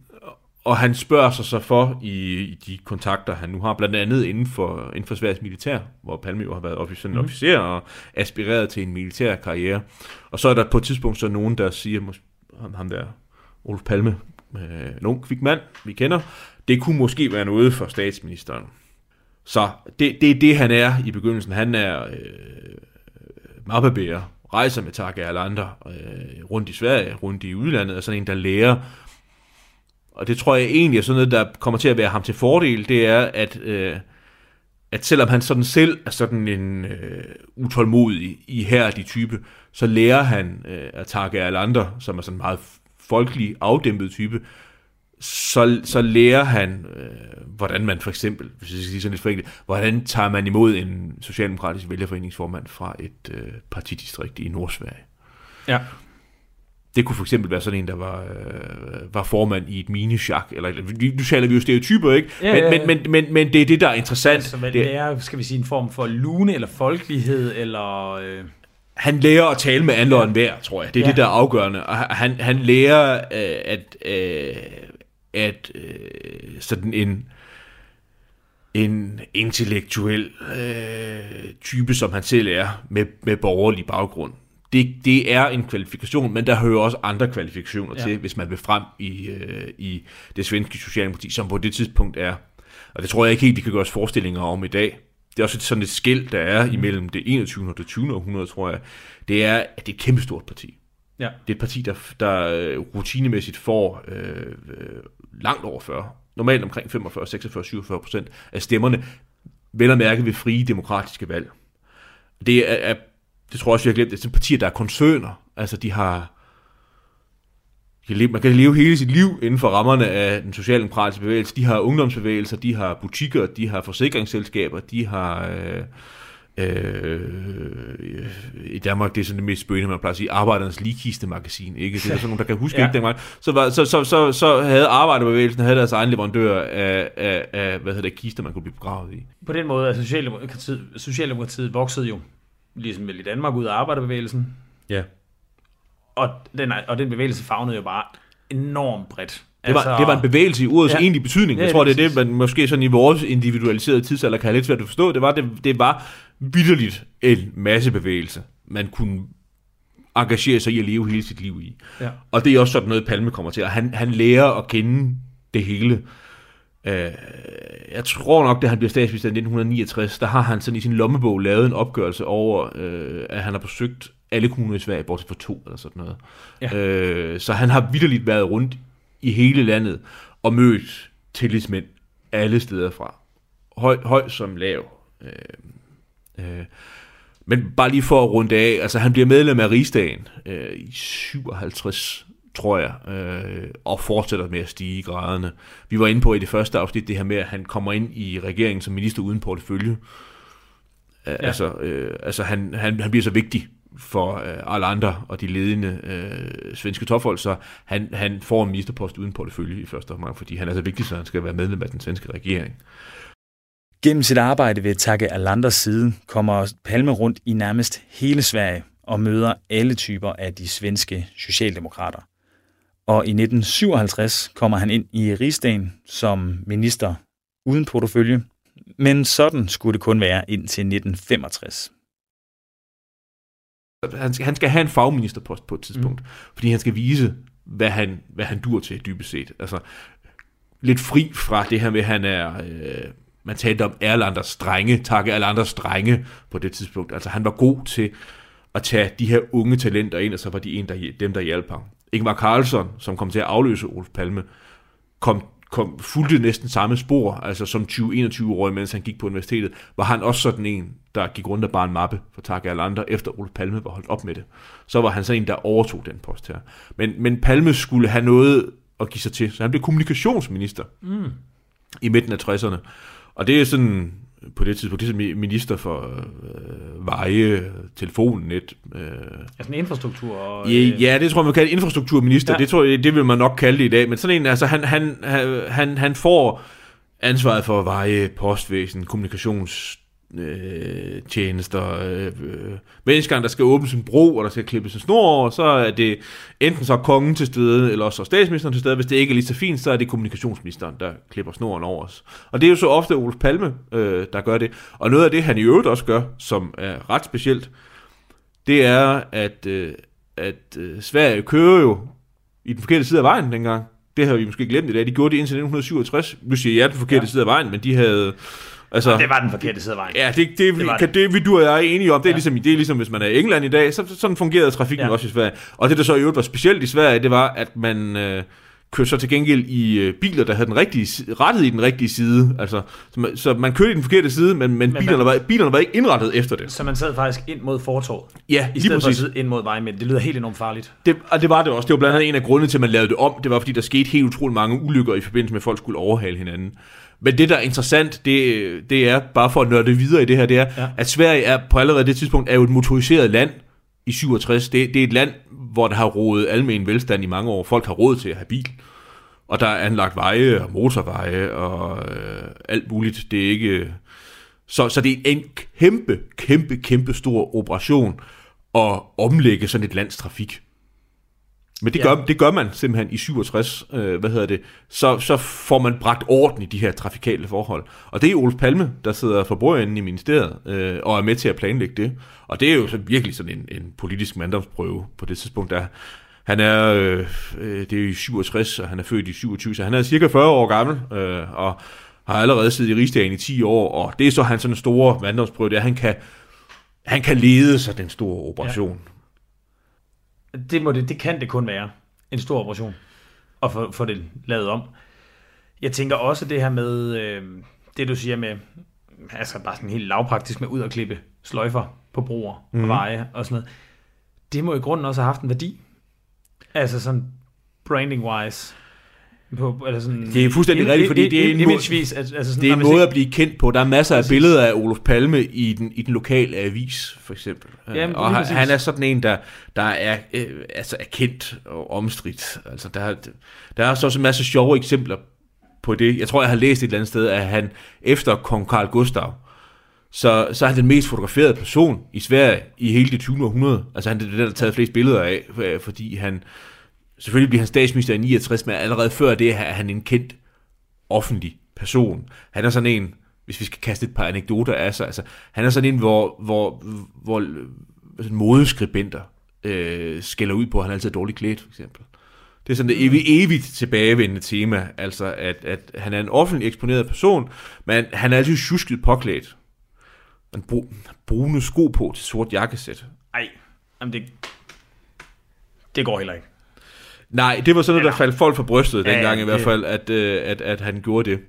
og han spørger sig så for i, i de kontakter, han nu har, blandt andet inden for, inden for Sveriges militær, hvor Palme jo har været officer, mm. officer og aspireret til en militær karriere. Og så er der på et tidspunkt så nogen, der siger, ham der, Olof Palme, øh, en ung kvik mand, vi kender, det kunne måske være noget for statsministeren. Så det, det er det, han er i begyndelsen. Han er øh, mappebærer, rejser med Tage Erlander øh, rundt i Sverige, rundt i udlandet, og sådan en, der lærer og det tror jeg egentlig er sådan noget, der kommer til at være ham til fordel, det er, at, øh, at selvom han sådan selv er sådan en øh, utålmodig, ihærdig type, så lærer han øh, at Tage Erlander, som er sådan meget folkelig, afdæmpet type, så, så lærer han, øh, hvordan man for eksempel, hvis jeg skal sige sådan lidt forenklet, hvordan tager man imod en socialdemokratisk vælgerforeningsformand fra et øh, partidistrikt i Nordsverige. Ja. Det kunne for eksempel være sådan en, der var, øh, var formand i et minisjak, eller nu taler vi jo stereotyper, ikke? Ja, men, ja, ja. Men, men, men, men det er det, der er interessant. Så hvad det, det er, skal vi sige, en form for lune eller folkelighed, eller... Øh, han lærer at tale med andre end hver, tror jeg. Det er Ja. det, der er afgørende. Og han, han lærer, øh, at, øh, at øh, sådan en, en intellektuel øh, type, som han selv er, med, med borgerlig baggrund. Det, det er en kvalifikation, men der hører også andre kvalifikationer Ja. ja. til, hvis man vil frem i, øh, i det svenske socialdemokrati, som på det tidspunkt er. Og det tror jeg ikke helt, vi kan gøre os forestillinger om i dag. Det er også et, sådan et skæld, der er imellem det 21. og det 20. århundrede, tror jeg. Det er, at det er et kæmpestort parti. ja. Det er et parti, der, der øh, rutinemæssigt får øh, øh, langt over 40, normalt omkring 45, 46, 47 procent af stemmerne, vel at mærke ved frie demokratiske valg. Det er, er det tror jeg også, vi har glemt, det er sådan partier, der er koncerner. Altså, de har... kan leve- Man kan leve hele sit liv inden for rammerne af den socialdemokratiske bevægelse. De har ungdomsbevægelser, de har butikker, de har forsikringsselskaber, de har... Øh, Øh, I Danmark, det er sådan det mest spøgende, man plejer at sige, arbejdernes ligkiste magasin, ikke? Det er der sådan nogen, der kan huske ja. ikke dengang. Så, var, så, så, så, så havde arbejderbevægelsen havde deres egen leverandør af, af, af, hvad hedder det, kister, man kunne blive begravet i. På den måde er Socialdemokratiet, Socialdemokratiet voksede jo, ligesom vel i Danmark, ud af arbejderbevægelsen. Ja. Og den, og den bevægelse fagnede jo bare enormt bredt. Det var, altså, det var en bevægelse i ordets ja. egentlige betydning. Ja, Jeg tror, det er det, man måske sådan i vores individualiserede tidsalder kan have lidt svært at forstå. Det var, det, det var vidderligt en massebevægelse, man kunne engagere sig i at leve hele sit liv i. Ja. Og det er også sådan noget, Palme kommer til. Og han, han lærer at kende det hele. Øh, jeg tror nok, da han bliver statsminister i 1969, der har han sådan i sin lommebog lavet en opgørelse over, øh, at han har besøgt alle kommuner i Sverige, bortset fra to eller sådan noget. Ja. Øh, så han har vidderligt været rundt i hele landet og mødt tillidsmænd alle steder fra. Høj, høj som lav. Øh, øh, men bare lige for at runde af, altså han bliver medlem af Rigsdagen øh, i 57, tror jeg, øh, og fortsætter med at stige i graderne. Vi var inde på i det første afsnit det her med, at han kommer ind i regeringen som minister uden portefølje. Ja. Altså, øh, altså han, han, han bliver så vigtig for øh, alle andre og de ledende øh, svenske topfolk, så han, han får en ministerpost uden portefølje i første omgang, fordi han er så vigtig, så han skal være medlem af den svenske regering. Gennem sit arbejde ved Takke Erlanders side kommer Palme rundt i nærmest hele Sverige og møder alle typer af de svenske socialdemokrater. Og i 1957 kommer han ind i rigsdagen som minister uden portefølje, men sådan skulle det kun være indtil 1965. Han skal, han skal have en fagministerpost på et tidspunkt, mm. fordi han skal vise, hvad han, hvad han dur til dybest set. Altså, lidt fri fra det her med, at han er... Øh, man talte om Erlanders strenge, takke Erlanders strenge på det tidspunkt. Altså, han var god til at tage de her unge talenter ind, og så var de en, der, dem, der hjalp ham. Ingvar Carlsson, som kom til at afløse Olof Palme, kom, kom fulgte næsten samme spor, altså som 20-21-årig, mens han gik på universitetet, var han også sådan en, der gik rundt og bar en mappe for Tage Erlander, efter Olof Palme var holdt op med det. Så var han så en, der overtog den post her. Men, men Palme skulle have noget at give sig til, så han blev kommunikationsminister mm. i midten af 60'erne. Og det er sådan, på det tidspunkt, det er sådan minister for øh, veje, telefonnet. Øh. Altså en infrastruktur. Og, Ja, ja, det tror jeg, man kalder infrastrukturminister. Ja. Det tror jeg, det vil man nok kalde det i dag. Men sådan en, altså han, han, han, han får ansvaret for veje, postvæsen, kommunikations øh, tjenester. Øh, øh. Hver gang, der skal åbnes en bro, og der skal klippes en snor over, så er det enten så kongen til stede, eller også statsministeren til stede. Hvis det ikke er lige så fint, så er det kommunikationsministeren, der klipper snoren over os. Og det er jo så ofte Olof Palme, øh, der gør det. Og noget af det, han i øvrigt også gør, som er ret specielt, det er, at, øh, at øh, Sverige kører jo i den forkerte side af vejen dengang. Det har vi måske glemt i dag. De gjorde det indtil 1967. Nu siger jeg den forkerte. Ja. side af vejen, men de havde... Altså, Det var den forkerte side af vejen. Ja, det, det, det, kan, det. det, vi du og jeg er enige om. Det er, ja. Ligesom, det er ligesom, hvis man er i England i dag, så sådan fungerede trafikken ja. Også i Sverige. Og det, der så i øvrigt var specielt i Sverige, det var, at man øh, kørte så til gengæld i øh, biler, der havde den rigtige, rettet i den rigtige side. Altså, så, man, så man kørte i den forkerte side, men, men, men bilerne, man- var, bilerne var ikke indrettet efter det. Så man sad faktisk ind mod fortorvet, Ja, i stedet for at præcis. ind mod vejmidten. Det lyder helt enormt farligt. Det, og det var det også. Det var blandt andet en af grundene til, at man lavede det om. Det var, fordi der skete helt utrolig mange ulykker i forbindelse med, at folk skulle overhale hinanden. Men det, der er interessant, det, det er, bare for at nørde videre i det her, det er, ja. At Sverige er på allerede det tidspunkt er jo et motoriseret land i 67. Det, det er et land, hvor der har rådet almen velstand i mange år. Folk har råd til at have bil. Og der er anlagt veje og motorveje og øh, alt muligt. Det er ikke... Så, så det er en kæmpe, kæmpe, kæmpe stor operation at omlægge sådan et lands trafik. Men det, Ja. gør, det gør man simpelthen i 67, øh, hvad hedder det, så, så får man bragt orden i de her trafikale forhold. Og det er Olof Palme, der sidder for bordenden i ministeriet, øh, og er med til at planlægge det. Og det er jo så virkelig sådan en, en politisk manddomsprøve på det tidspunkt, der han er, øh, øh, det er jo i 67, og han er født i 27, så han er cirka 40 år gammel, øh, og har allerede siddet i rigsdagen i 10 år, og det er så hans sådan store manddomsprøve, det er, at han kan, han kan lede sig den store operation. Det, må det, det kan det kun være. En stor operation. Og få, få det lavet om. Jeg tænker også det her med, øh, det du siger med, altså bare sådan helt lavpraktisk med ud og klippe sløjfer på broer og Mhm. veje og sådan noget. Det må i grunden også have haft en værdi. Altså sådan branding-wise. På, eller sådan, Det er fuldstændig rigtigt, fordi det er en imagevis, altså, altså sådan, Det er en måde siger- at blive kendt på. Der er masser af billeder af Olof Palme i den, i den lokale avis, for eksempel. Jamen, og lige han, han er sådan en, der, der er, øh, altså er kendt og omstridt. Altså, der, er- der er så også en masse sjove eksempler på det. Jeg tror, jeg har læst et eller andet sted, at han efter kong Carl Gustav, Så, så er han den mest fotograferede person i Sverige i hele det 20. århundrede. Altså han er den, der har taget flest billeder af, øh, fordi han, selvfølgelig bliver han statsminister i 69, men allerede før det er han en kendt offentlig person. Han er sådan en, hvis vi skal kaste et par anekdoter af sig, altså han er sådan en, hvor, hvor, hvor sådan modeskribenter øh, skælder ud på, at han altid er dårligt klædt, for eksempel. Det er sådan det evigt, evigt tilbagevendende tema, altså at, at han er en offentlig eksponeret person, men han er altid tjusket påklædt. En br- brune sko på til sort jakkesæt. Ej, jamen det, det går heller ikke. Nej, det var sådan noget, der faldt folk for brystet Ja, dengang ja, i hvert fald, at, øh, at, at han gjorde det.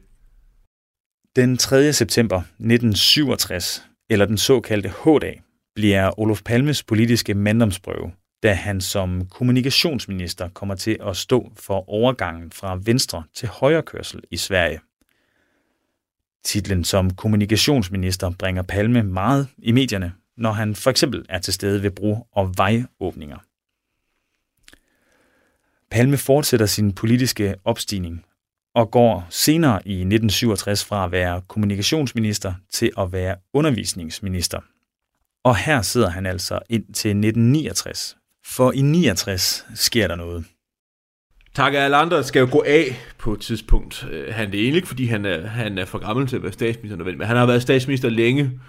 Den 3. september 1967, eller den såkaldte H-dag, bliver Olof Palmes politiske manddomsprøve, da han som kommunikationsminister kommer til at stå for overgangen fra venstre til højre kørsel i Sverige. Titlen som kommunikationsminister bringer Palme meget i medierne, når han for eksempel er til stede ved bro- og vejåbninger. Palme fortsætter sin politiske opstigning og går senere i 1967 fra at være kommunikationsminister til at være undervisningsminister. Og her sidder han altså ind til 1969. For i 69 sker der noget. Tage Erlander skal jo gå af på et tidspunkt. Øh, han det er egentlig ikke, fordi han er, han er for gammel til at være statsminister, men han har været statsminister længe,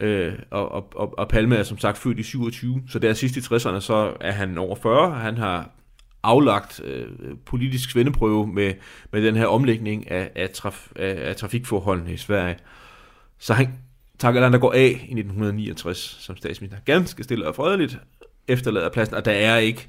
øh, og, og, og, og Palme er som sagt født i 27, så der sidst i 60'erne, så er han over 40. Han har aflagt øh, politisk svendeprøve med, med den her omlægning af, af, traf, af, af trafikforholdene i Sverige. Så han, Tage der går af i 1969 som statsminister. Ganske stille og fredeligt efterlader pladsen, og der er ikke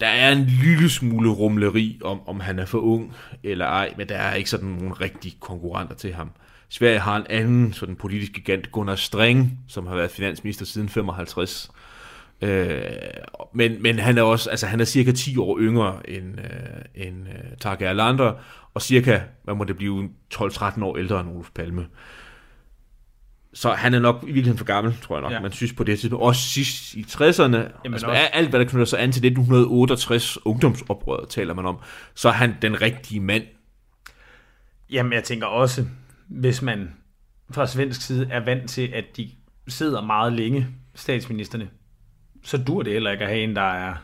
der er en lille smule rumleri om, om han er for ung eller ej, men der er ikke sådan nogle rigtige konkurrenter til ham. Sverige har en anden sådan politisk gigant, Gunnar Streng, som har været finansminister siden 55. Øh, men, men han er også, altså han er cirka 10 år yngre end, øh, end øh, Tage Erlander, og cirka, hvad må det blive, 12-13 år ældre end Olof Palme. Så han er nok i virkeligheden for gammel, tror jeg nok, ja. Man synes på det tidspunkt. Også sidst i 60'erne, Jamen altså, også- alt hvad der knytter sig an til 1968 ungdomsoprøret, taler man om, så er han den rigtige mand. Jamen, jeg tænker også, hvis man fra svensk side er vant til, at de sidder meget længe, statsministerne, så dur det heller ikke at have en, der er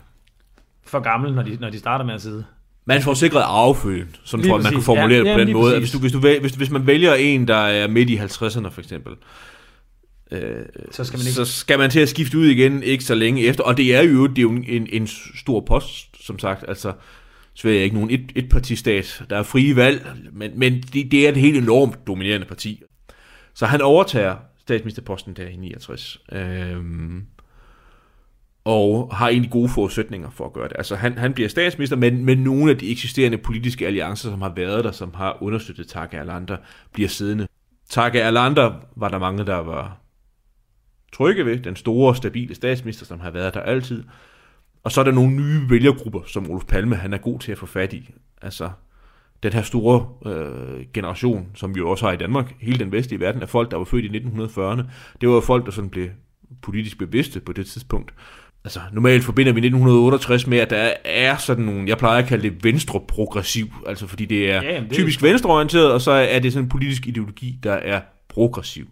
for gammel, når de, når de starter med at sidde. Man får sikret arvefølgen, Lige tror jeg, man kan formulere Ja, det på jamen, den måde. Hvis, du, hvis, du, hvis, hvis man vælger en, der er midt i 50'erne for eksempel, øh, Så skal man ikke... så skal man til at skifte ud igen ikke så længe efter. Og det er jo, det er jo en, en stor post, som sagt. Altså, Sverige er ikke nogen et, etpartistat. Der er frie valg, men, men det, det er et helt enormt dominerende parti. Så han overtager statsministerposten der i 69. Øhm, og har egentlig gode forudsætninger for at gøre det. Altså han, han bliver statsminister, men, men nogle af de eksisterende politiske alliancer, som har været der, som har understøttet Tage Erlander, bliver siddende. Tage Erlander var der mange, der var trygge ved. Den store, stabile statsminister, som har været der altid. Og så er der nogle nye vælgergrupper, som Olof Palme han er god til at få fat i. Altså den her store øh, generation, som vi jo også har i Danmark, hele den vestlige verden, af folk, der var født i 1940'erne. Det var jo folk, der sådan blev politisk bevidste på det tidspunkt. Altså, normalt forbinder vi 1968 med, at der er sådan nogle, jeg plejer at kalde det venstre-progressiv, altså fordi det er Ja, det- typisk venstreorienteret, og så er det sådan en politisk ideologi, der er progressiv.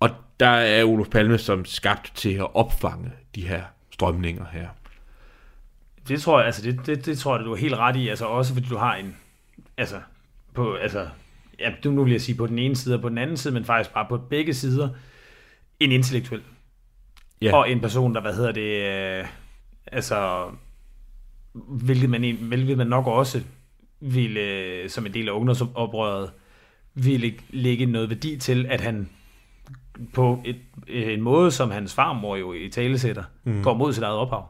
Og der er Olof Palme som skabt til at opfange de her strømninger her. Det tror jeg, altså det, det, det tror jeg, du er helt ret i, altså også fordi du har en, altså på, altså, ja, du nu vil jeg sige på den ene side og på den anden side, men faktisk bare på begge sider, en intellektuel. Ja. Og en person, der, hvad hedder det, øh, altså, hvilket man, hvilket man nok også ville, øh, som en del af ungdomsoprøret, ville lægge noget værdi til, at han på et, en måde, som hans farmor jo i talesætter, mm. går mod sit eget ophav.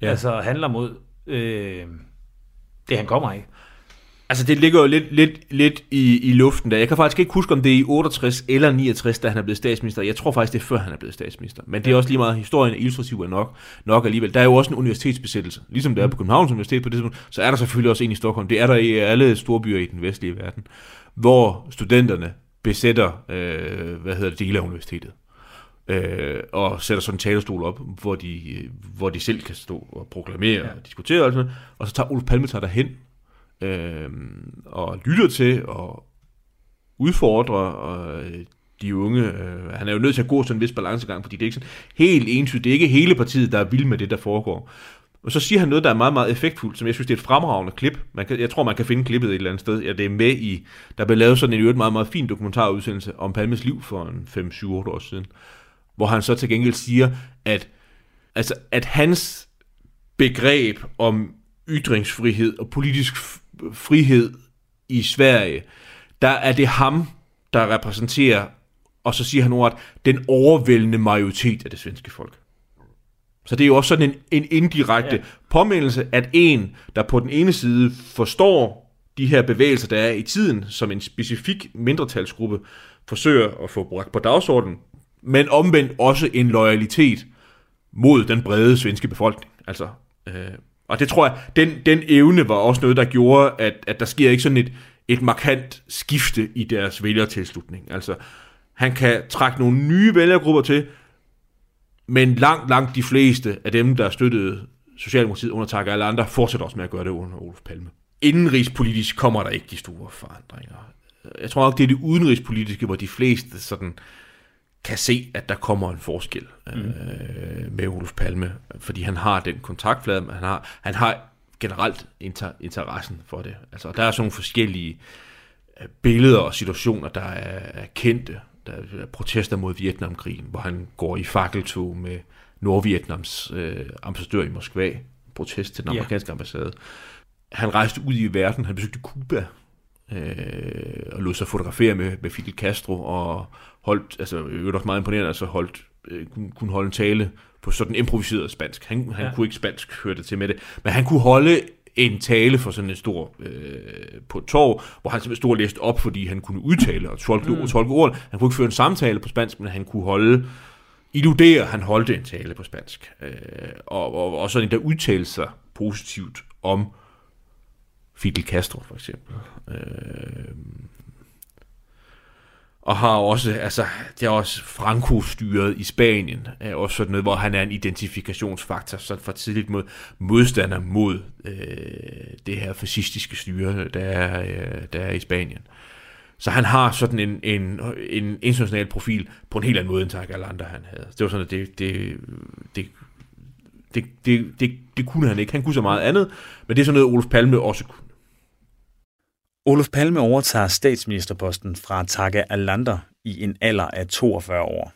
Ja. Altså handler mod øh, det, han kommer af. Altså, det ligger jo lidt, lidt, lidt i, i luften der. Jeg kan faktisk ikke huske, om det er i 68 eller 69, da han er blevet statsminister. Jeg tror faktisk, det er før, han er blevet statsminister. Men det er også lige meget, historien er illustrativ er nok, nok alligevel. Der er jo også en universitetsbesættelse. Ligesom der er på Københavns Universitet på det tidspunkt, så er der selvfølgelig også en i Stockholm. Det er der i alle store byer i den vestlige verden, hvor studenterne besætter, øh, hvad hedder det, dele af universitetet. Øh, og sætter sådan en talerstol op, hvor de, hvor de selv kan stå og proklamere ja. og diskutere og sådan noget. Og så tager Olof Palme tager derhen øh, og lytter til og udfordrer og, øh, de unge. Øh, han er jo nødt til at gå sådan en vis balancegang, fordi det er ikke sådan helt entydigt. Det er ikke hele partiet, der er vild med det, der foregår. Og så siger han noget, der er meget, meget effektfuldt, som jeg synes, det er et fremragende klip. Man kan, jeg tror, man kan finde klippet et eller andet sted. Ja, det er med i... Der blev lavet sådan en meget, meget fin dokumentarudsendelse om Palmes liv for en 5-7 år siden, hvor han så til gengæld siger, at, altså, at hans begreb om ytringsfrihed og politisk frihed i Sverige, der er det ham, der repræsenterer, og så siger han ordet, den overvældende majoritet af det svenske folk. Så det er jo også sådan en, en indirekte ja. påmindelse, at en, der på den ene side forstår de her bevægelser, der er i tiden, som en specifik mindretalsgruppe forsøger at få bragt på dagsordenen, men omvendt også en loyalitet mod den brede svenske befolkning. Altså, øh, og det tror jeg, den, den evne var også noget, der gjorde, at, at der sker ikke sådan et, et markant skifte i deres vælgertilslutning. Altså, han kan trække nogle nye vælgergrupper til, men langt, langt de fleste af dem, der støttede Socialdemokratiet under tak alle andre, fortsætter også med at gøre det under Olof Palme. Indenrigspolitisk kommer der ikke de store forandringer. Jeg tror nok, det er det udenrigspolitiske, hvor de fleste sådan kan se, at der kommer en forskel mm. øh, med Olof Palme, fordi han har den kontaktflade, han har, han har generelt inter, interessen for det. Altså, der er sådan nogle forskellige øh, billeder og situationer, der er, er kendte. Der er protester mod Vietnamkrigen, hvor han går i fakkeltog med Nordvietnams øh, ambassadør i Moskva, protest til den amerikanske ja. ambassade. Han rejste ud i verden, han besøgte Cuba, øh, og lod sig fotografere med, med Fidel Castro, og holdt, altså øvrigt også meget imponerende, altså holdt, øh, kunne holde en tale på sådan improviseret spansk. Han, han ja. kunne ikke spansk, hørte til med det, men han kunne holde en tale for sådan en stor øh, på et torv, hvor han simpelthen stod og læste op, fordi han kunne udtale og tolke, mm. tolke ord. Han kunne ikke føre en samtale på spansk, men han kunne holde illudere, han holdt en tale på spansk. Øh, og, og, og sådan der udtale sig positivt om Fidel Castro, for eksempel. Øh, og har også, altså, det er også Franco-styret i Spanien, er også sådan noget, hvor han er en identifikationsfaktor så for tidligt mod modstander mod øh, det her fascistiske styre, der er, øh, der er i Spanien. Så han har sådan en, en, en international profil på en helt anden måde, end tak alle andre, han havde. Det var sådan, at det, det, det, det, det, det, det kunne han ikke. Han kunne så meget andet, men det er sådan noget, Olof Palme også kunne. Olof Palme overtager statsministerposten fra Tage Alander i en alder af 42 år,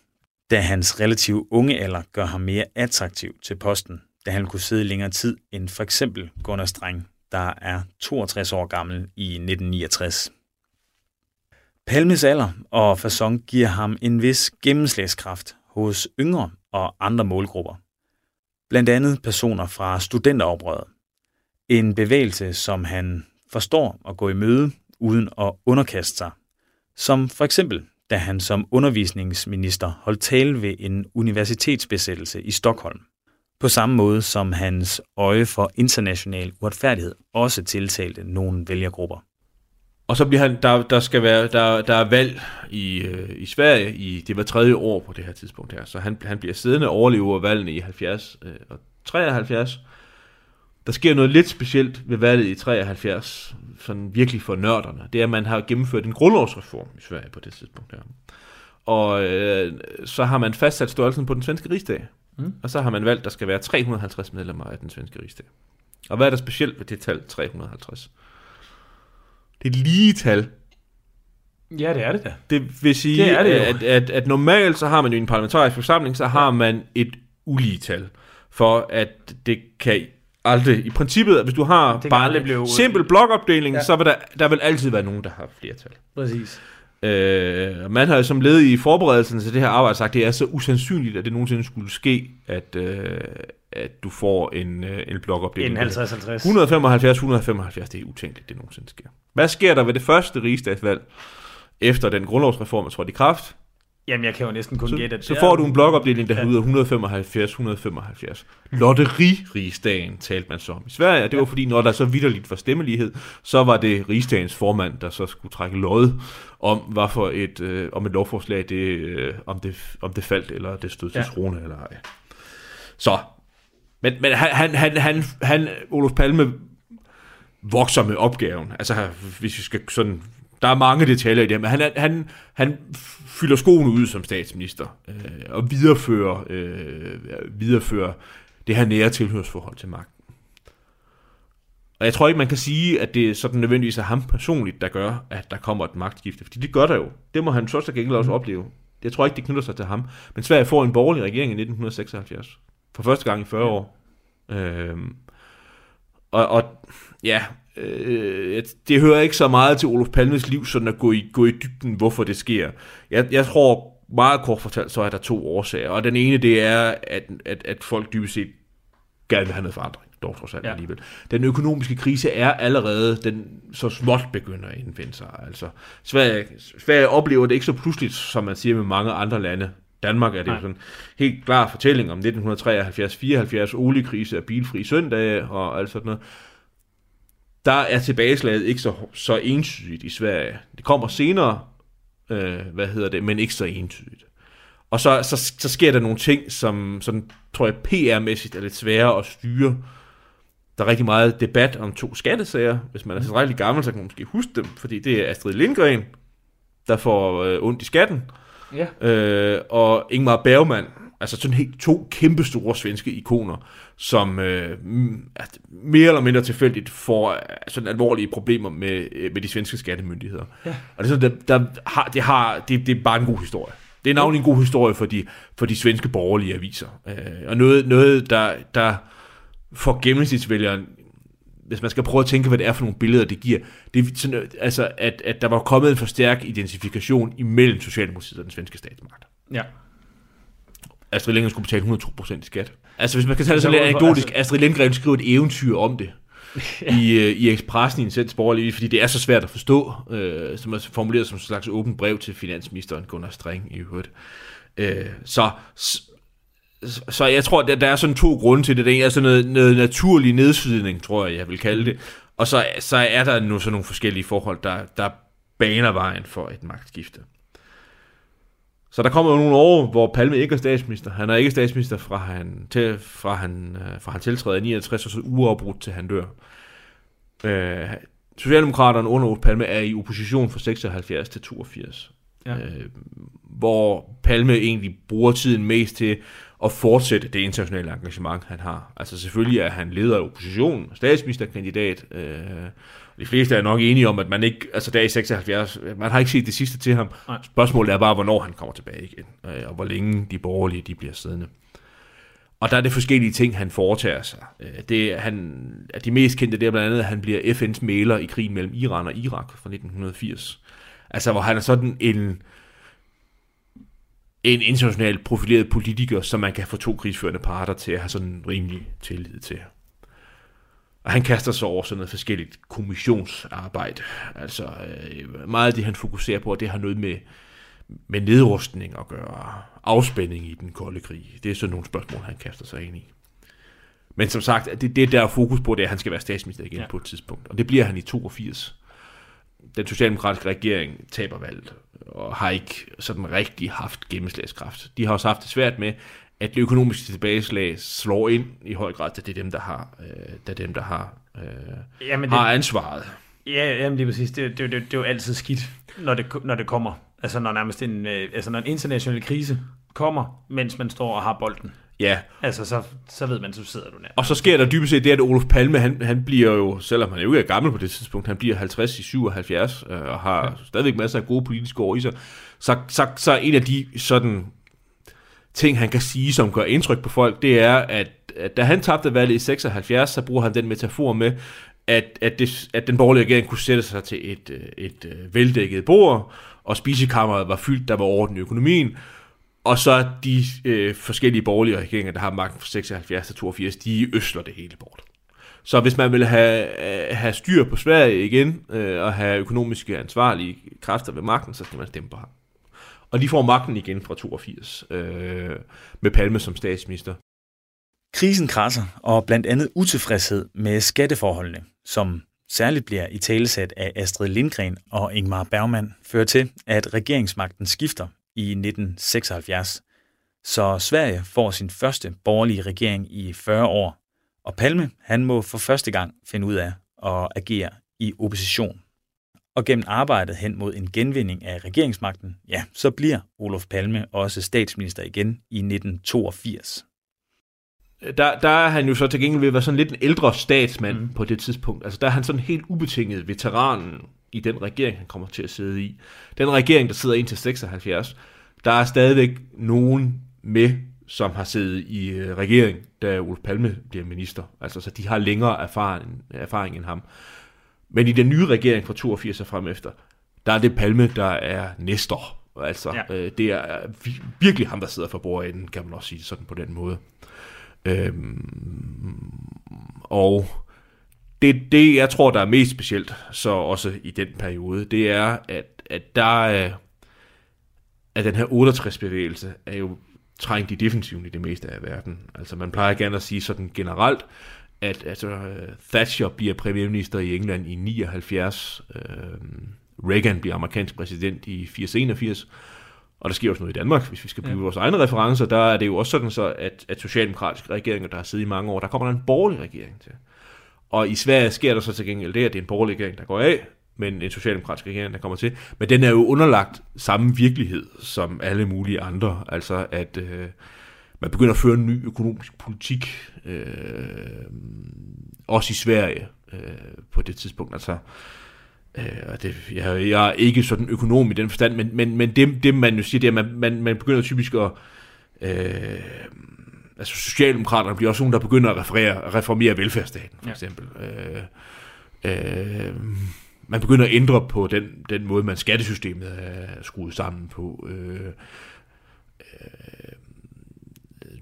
da hans relativt unge alder gør ham mere attraktiv til posten, da han kunne sidde længere tid end for eksempel Gunnar Streng, der er 62 år gammel i 1969. Palmes alder og fason giver ham en vis gennemslagskraft hos yngre og andre målgrupper. Blandt andet personer fra studenteroprøret. En bevægelse, som han forstår at gå i møde uden at underkaste sig. Som for eksempel, da han som undervisningsminister holdt tale ved en universitetsbesættelse i Stockholm. På samme måde som hans øje for international uretfærdighed også tiltalte nogle vælgergrupper. Og så bliver han, der, der skal være, der, der er valg i, øh, i Sverige, i, det var tredje år på det her tidspunkt her, så han, han bliver siddende overlever valgene i 70 øh, og 73, der sker noget lidt specielt ved valget i 73, sådan virkelig for nørderne. Det er, at man har gennemført en grundlovsreform i Sverige på det tidspunkt her. Og øh, så har man fastsat størrelsen på den svenske rigsdag. Mm. Og så har man valgt, at der skal være 350 medlemmer af den svenske rigsdag. Og hvad er der specielt ved det tal 350? Det er lige tal. Ja, det er det da. Det vil sige, det er det at, at, at normalt så har man jo i en parlamentarisk forsamling, så har ja. man et ulige tal. For at det kan aldrig. I princippet, hvis du har det bare en blive... simpel blokopdeling, ja. så vil der, der vil altid være nogen, der har flertal. Præcis. Øh, man har som led i forberedelsen til det her arbejde sagt, at det er så usandsynligt, at det nogensinde skulle ske, at, øh, at du får en, øh, en blokopdeling. En 50-50. 175, 175, det er utænkeligt, det nogensinde sker. Hvad sker der ved det første rigsdagsvalg efter den grundlovsreform er trådt i kraft? Jamen, jeg kan jo næsten kun gætte, at Så får du en blokopdeling, der ja. hedder 175, 175. Lotteri-rigsdagen talte man så om i Sverige, og det ja. var fordi, når der så vidderligt var stemmelighed, så var det rigsdagens formand, der så skulle trække lod om, hvad for et, øh, om et lovforslag, det, øh, om, det, om det faldt, eller det stod til ja. trone, eller ej. Så, men, men han, han, han, han, han, Olof Palme, vokser med opgaven. Altså, hvis vi skal sådan Der er mange detaljer i det, men han, han, han fylder skoene ud som statsminister øh, og viderefører, øh, viderefører det her nære tilhørsforhold til magten. Og jeg tror ikke, man kan sige, at det sådan nødvendigvis er ham personligt, der gør, at der kommer et magtskifte. Fordi det gør der jo. Det må han så også gengæld også opleve. Jeg tror ikke, det knytter sig til ham. Men Sverige får en borgerlig regering i 1976. For første gang i 40 år. Øhm, og, og ja, øh, det hører ikke så meget til Olof Palmes liv, sådan at gå i, gå i dybden, hvorfor det sker. Jeg, jeg tror meget kort fortalt, så er der to årsager. Og den ene, det er, at, at, at folk dybest set gerne vil have noget forandring dog trods alt ja. alligevel. Den økonomiske krise er allerede, den så småt begynder at indfinde sig. Altså, Sverige, Sverige oplever det ikke så pludseligt, som man siger med mange andre lande. Danmark er det jo sådan helt klar fortælling om 1973-74, oliekrise og bilfri søndage og alt sådan noget. Der er tilbageslaget ikke så, så entydigt i Sverige. Det kommer senere, øh, hvad hedder det, men ikke så entydigt. Og så, så, så sker der nogle ting, som sådan, tror jeg PR-mæssigt er lidt svære at styre. Der er rigtig meget debat om to skattesager. Hvis man er så rigtig gammel, så kan man måske huske dem, fordi det er Astrid Lindgren, der får øh, ondt i skatten, ja. øh, og Ingmar Bergman, altså sådan helt to kæmpe store svenske ikoner, som øh, mere eller mindre tilfældigt får øh, sådan alvorlige problemer med, øh, med de svenske skattemyndigheder. Ja. Og det er, sådan, der, der har, det, har, det, det er bare en god historie. Det er navnlig en god historie for de, for de svenske borgerlige aviser. Øh, og noget, noget der, der for gennemsnitsvælgeren, hvis man skal prøve at tænke, hvad det er for nogle billeder, det giver, det er sådan, altså, at, at der var kommet en for stærk identifikation imellem Socialdemokratiet og den svenske statsmagt. Ja. Astrid Lindgren skulle betale 102% i skat. Altså, hvis man kan tage det så lidt anekdotisk, altså... Astrid Lindgren skriver et eventyr om det. [laughs] ja. i, øh, i Expressen i en selv borgerlig, fordi det er så svært at forstå, øh, som er formuleret som en slags åbent brev til finansministeren Gunnar String i øvrigt. Øh, så, så jeg tror, der, der er sådan to grunde til det. Det er sådan noget, noget naturlig nedsydning, tror jeg, jeg vil kalde det. Og så, så er der nu sådan nogle forskellige forhold, der, der baner vejen for et magtskifte. Så der kommer jo nogle år, hvor Palme ikke er statsminister. Han er ikke statsminister fra han, til, fra han, øh, fra han tiltræder i 69, og så uafbrudt til han dør. Øh, Socialdemokraterne under Palme er i opposition fra 76 til 82. Ja. Øh, hvor Palme egentlig bruger tiden mest til at fortsætte det internationale engagement, han har. Altså selvfølgelig er han leder af oppositionen, statsministerkandidat. Øh, de fleste er nok enige om, at man ikke, altså der i 76, man har ikke set det sidste til ham. Nej. Spørgsmålet er bare, hvornår han kommer tilbage igen, øh, og hvor længe de borgerlige de bliver siddende. Og der er det forskellige ting, han foretager sig. Øh, det, han, at de mest kendte det er blandt andet, at han bliver FN's maler i krigen mellem Iran og Irak fra 1980. Altså, hvor han er sådan en, en international profileret politiker, som man kan få to krigsførende parter til at have sådan en rimelig tillid til. Og han kaster sig over sådan noget forskelligt kommissionsarbejde. Altså øh, meget af det, han fokuserer på, det har noget med, med nedrustning at gøre. Afspænding i den kolde krig. Det er sådan nogle spørgsmål, han kaster sig ind i. Men som sagt, det, det der er fokus på, det er, at han skal være statsminister igen ja. på et tidspunkt. Og det bliver han i 82. Den socialdemokratiske regering taber valget, og har ikke sådan rigtig haft gennemslagskraft. De har også haft det svært med, at det økonomiske tilbageslag slår ind i høj grad, at det er dem, der har, øh, er dem, der har, øh, jamen det, har ansvaret. Ja, jamen er præcis. Det, det, det, det er jo altid skidt, når det, når det kommer. Altså når nærmest en, øh, altså når en international krise kommer, mens man står og har bolden. Ja. Altså, så, så ved man, så sidder du der. Og så sker der dybest set det, at Olof Palme, han, han bliver jo, selvom han jo ikke er gammel på det tidspunkt, han bliver 50 i 77, øh, og har ja. stadigvæk masser af gode politiske år i sig. Så, så, så en af de sådan ting, han kan sige, som gør indtryk på folk, det er, at, at da han tabte valget i 76, så bruger han den metafor med, at, at, det, at den borgerlige regering kunne sætte sig til et, øh, et, et veldækket bord, og spisekammeret var fyldt, der var orden i økonomien, og så de øh, forskellige borgerlige regeringer, der har magten fra 76 til 82, de øsler det hele bort. Så hvis man vil have, øh, have styr på Sverige igen, øh, og have økonomiske ansvarlige kræfter ved magten, så skal man stemme på ham. Og de får magten igen fra 82, øh, med Palme som statsminister. Krisen krasser, og blandt andet utilfredshed med skatteforholdene, som særligt bliver i talesat af Astrid Lindgren og Ingmar Bergman, fører til, at regeringsmagten skifter i 1976. Så Sverige får sin første borgerlige regering i 40 år, og Palme han må for første gang finde ud af at agere i opposition og gennem arbejdet hen mod en genvinding af regeringsmagten, ja, så bliver Olof Palme også statsminister igen i 1982. Der, der er han jo så til gengæld ved at være sådan lidt en ældre statsmand mm. på det tidspunkt. Altså der er han sådan helt ubetinget veteranen i den regering, han kommer til at sidde i. Den regering, der sidder indtil 76, der er stadigvæk nogen med, som har siddet i øh, regering, da Olof Palme bliver minister. Altså så de har længere erfaring, erfaring end ham. Men i den nye regering fra 82 og frem efter, der er det Palme, der er næster. Altså, ja. øh, det er virkelig ham, der sidder for bordenden, kan man også sige sådan på den måde. Øhm, og det, det, jeg tror, der er mest specielt, så også i den periode, det er, at, at der er, at den her 68-bevægelse er jo trængt i defensiven i det meste af verden. Altså man plejer gerne at sige sådan generelt, at altså, Thatcher bliver premierminister i England i 79, øh, Reagan bliver amerikansk præsident i 80-81, og der sker også noget i Danmark, hvis vi skal blive ja. vores egne referencer, der er det jo også sådan så, at, at socialdemokratiske regeringer, der har siddet i mange år, der kommer der en borgerlig regering til. Og i Sverige sker der så til gengæld det, at det er en borgerlig regering, der går af, men en socialdemokratisk regering, der kommer til. Men den er jo underlagt samme virkelighed som alle mulige andre. Altså at øh, man begynder at føre en ny økonomisk politik, øh, også i Sverige øh, på det tidspunkt. Altså, øh, det, jeg, jeg er ikke sådan økonom i den forstand, men, men, men det, det man jo siger, det er, at man, man, man begynder typisk at... Øh, altså Socialdemokraterne bliver også nogen, der begynder at referere, reformere velfærdsstaten, for ja. eksempel. Øh, øh, man begynder at ændre på den, den måde, man skattesystemet er skruet sammen på. Øh, øh,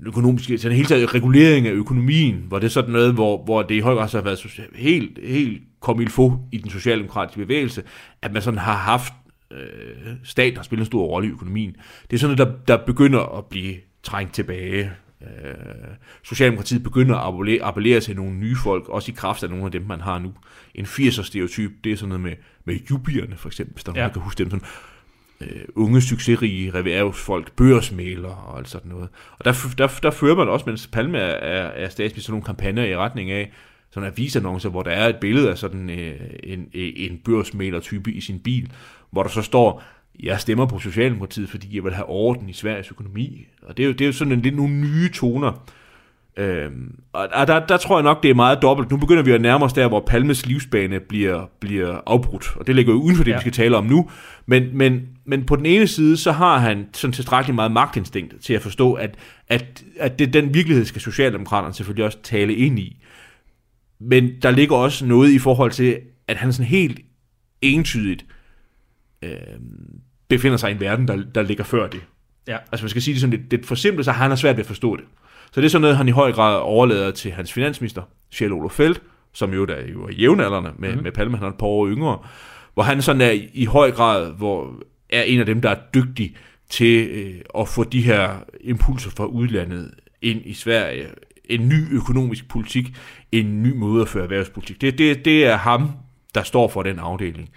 økonomiske, sådan hele taget regulering af økonomien, hvor det sådan noget, hvor, hvor det i høj grad har været helt, helt kom il få i den socialdemokratiske bevægelse, at man sådan har haft øh, staten har spillet en stor rolle i økonomien. Det er sådan noget, der, der begynder at blive trængt tilbage. Øh, Socialdemokratiet begynder at appellere, appellere til nogle nye folk, også i kraft af nogle af dem, man har nu. En 80'er stereotyp, det er sådan noget med, med jubierne for eksempel, hvis der ja. nogen, kan huske dem. Sådan, øh, unge, succesrige reværsfolk, børsmæler og alt sådan noget. Og der, der, der fører man også, mens Palme er, er, er statsminister, nogle kampagner i retning af, sådan avisannoncer, hvor der er et billede af sådan øh, en, øh, en børsmæler-type i sin bil, hvor der så står, jeg stemmer på Socialdemokratiet, fordi jeg vil have orden i Sveriges økonomi. Og det er jo, det er jo sådan en, lidt nogle nye toner. Øhm, og der, der tror jeg nok, det er meget dobbelt. Nu begynder vi at nærme os der, hvor Palmes livsbane bliver, bliver afbrudt. Og det ligger jo uden for det, ja. vi skal tale om nu. Men, men, men på den ene side, så har han sådan tilstrækkeligt meget magtinstinkt til at forstå, at, at, at det, den virkelighed skal Socialdemokraterne selvfølgelig også tale ind i. Men der ligger også noget i forhold til, at han sådan helt entydigt øh, befinder sig i en verden, der, der ligger før det. Ja. Altså man skal sige det sådan lidt, lidt for simpelt, så han har svært ved at forstå det. Så det er sådan noget, han i høj grad overlader til hans finansminister, Kjell Olof Feldt, som jo, der jo er jævnaldrende med, mm-hmm. med Palme, han er et par år yngre, hvor han sådan er i høj grad, hvor er en af dem, der er dygtig til øh, at få de her impulser fra udlandet ind i Sverige. En ny økonomisk politik, en ny måde at føre erhvervspolitik. Det, det, det er ham, der står for den afdeling.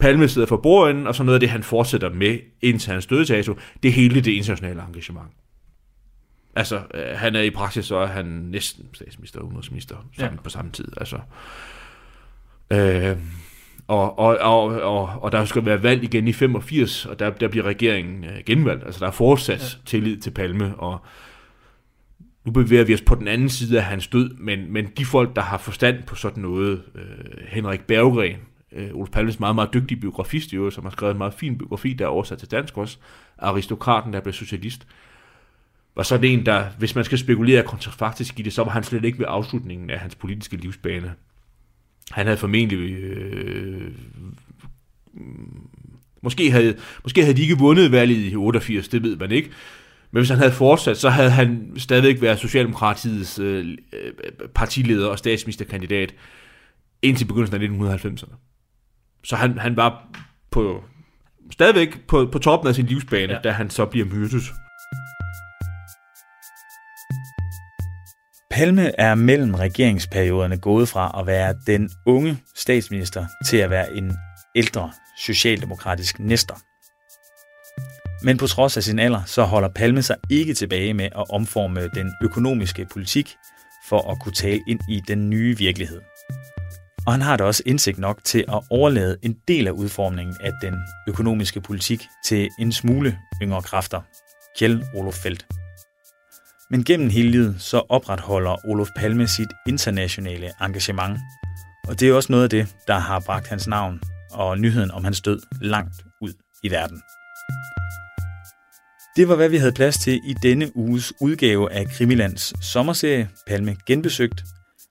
Palme sidder for bordenden, og så noget af det, han fortsætter med indtil hans dødsdato, det er hele det internationale engagement. Altså, øh, han er i praksis, så er han næsten statsminister og udenrigsminister ja. på samme tid. Altså, øh, og, og, og, og, og der skal være valg igen i 85, og der, der bliver regeringen øh, genvalgt. Altså, der er fortsat ja. tillid til Palme, og nu bevæger vi os på den anden side af hans død, men, men de folk, der har forstand på sådan noget, øh, Henrik Berggren, øh, Olof Palmes meget, meget dygtig biografist, jo, som har skrevet en meget fin biografi, der er oversat til dansk også, aristokraten, der blev socialist, var sådan en, der, hvis man skal spekulere kontrafaktisk i det, så var han slet ikke ved afslutningen af hans politiske livsbane. Han havde formentlig... Øh, måske, havde, måske havde de ikke vundet valget i 88, det ved man ikke. Men hvis han havde fortsat, så havde han stadigvæk været Socialdemokratiets øh, partileder og statsministerkandidat indtil begyndelsen af 1990'erne. Så han, han var på, stadigvæk på, på toppen af sin livsbane, ja. da han så bliver myrdet. Palme er mellem regeringsperioderne gået fra at være den unge statsminister til at være en ældre socialdemokratisk næster. Men på trods af sin alder, så holder Palme sig ikke tilbage med at omforme den økonomiske politik for at kunne tale ind i den nye virkelighed. Og han har da også indsigt nok til at overlade en del af udformningen af den økonomiske politik til en smule yngre kræfter. Kjell Olof Feldt. Men gennem hele livet så opretholder Olof Palme sit internationale engagement. Og det er også noget af det, der har bragt hans navn og nyheden om hans død langt ud i verden. Det var, hvad vi havde plads til i denne uges udgave af Krimilands sommerserie Palme Genbesøgt.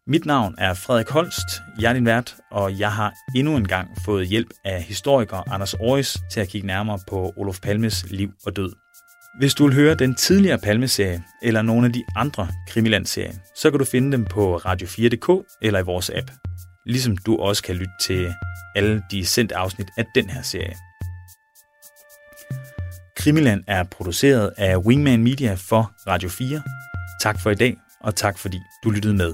Mit navn er Frederik Holst, jeg er din vært, og jeg har endnu en gang fået hjælp af historiker Anders Aarhus til at kigge nærmere på Olof Palmes liv og død. Hvis du vil høre den tidligere Palme-serie eller nogle af de andre Krimiland-serier, så kan du finde dem på radio4.dk eller i vores app. Ligesom du også kan lytte til alle de sendte afsnit af den her serie. Krimiland er produceret af Wingman Media for Radio 4. Tak for i dag, og tak fordi du lyttede med.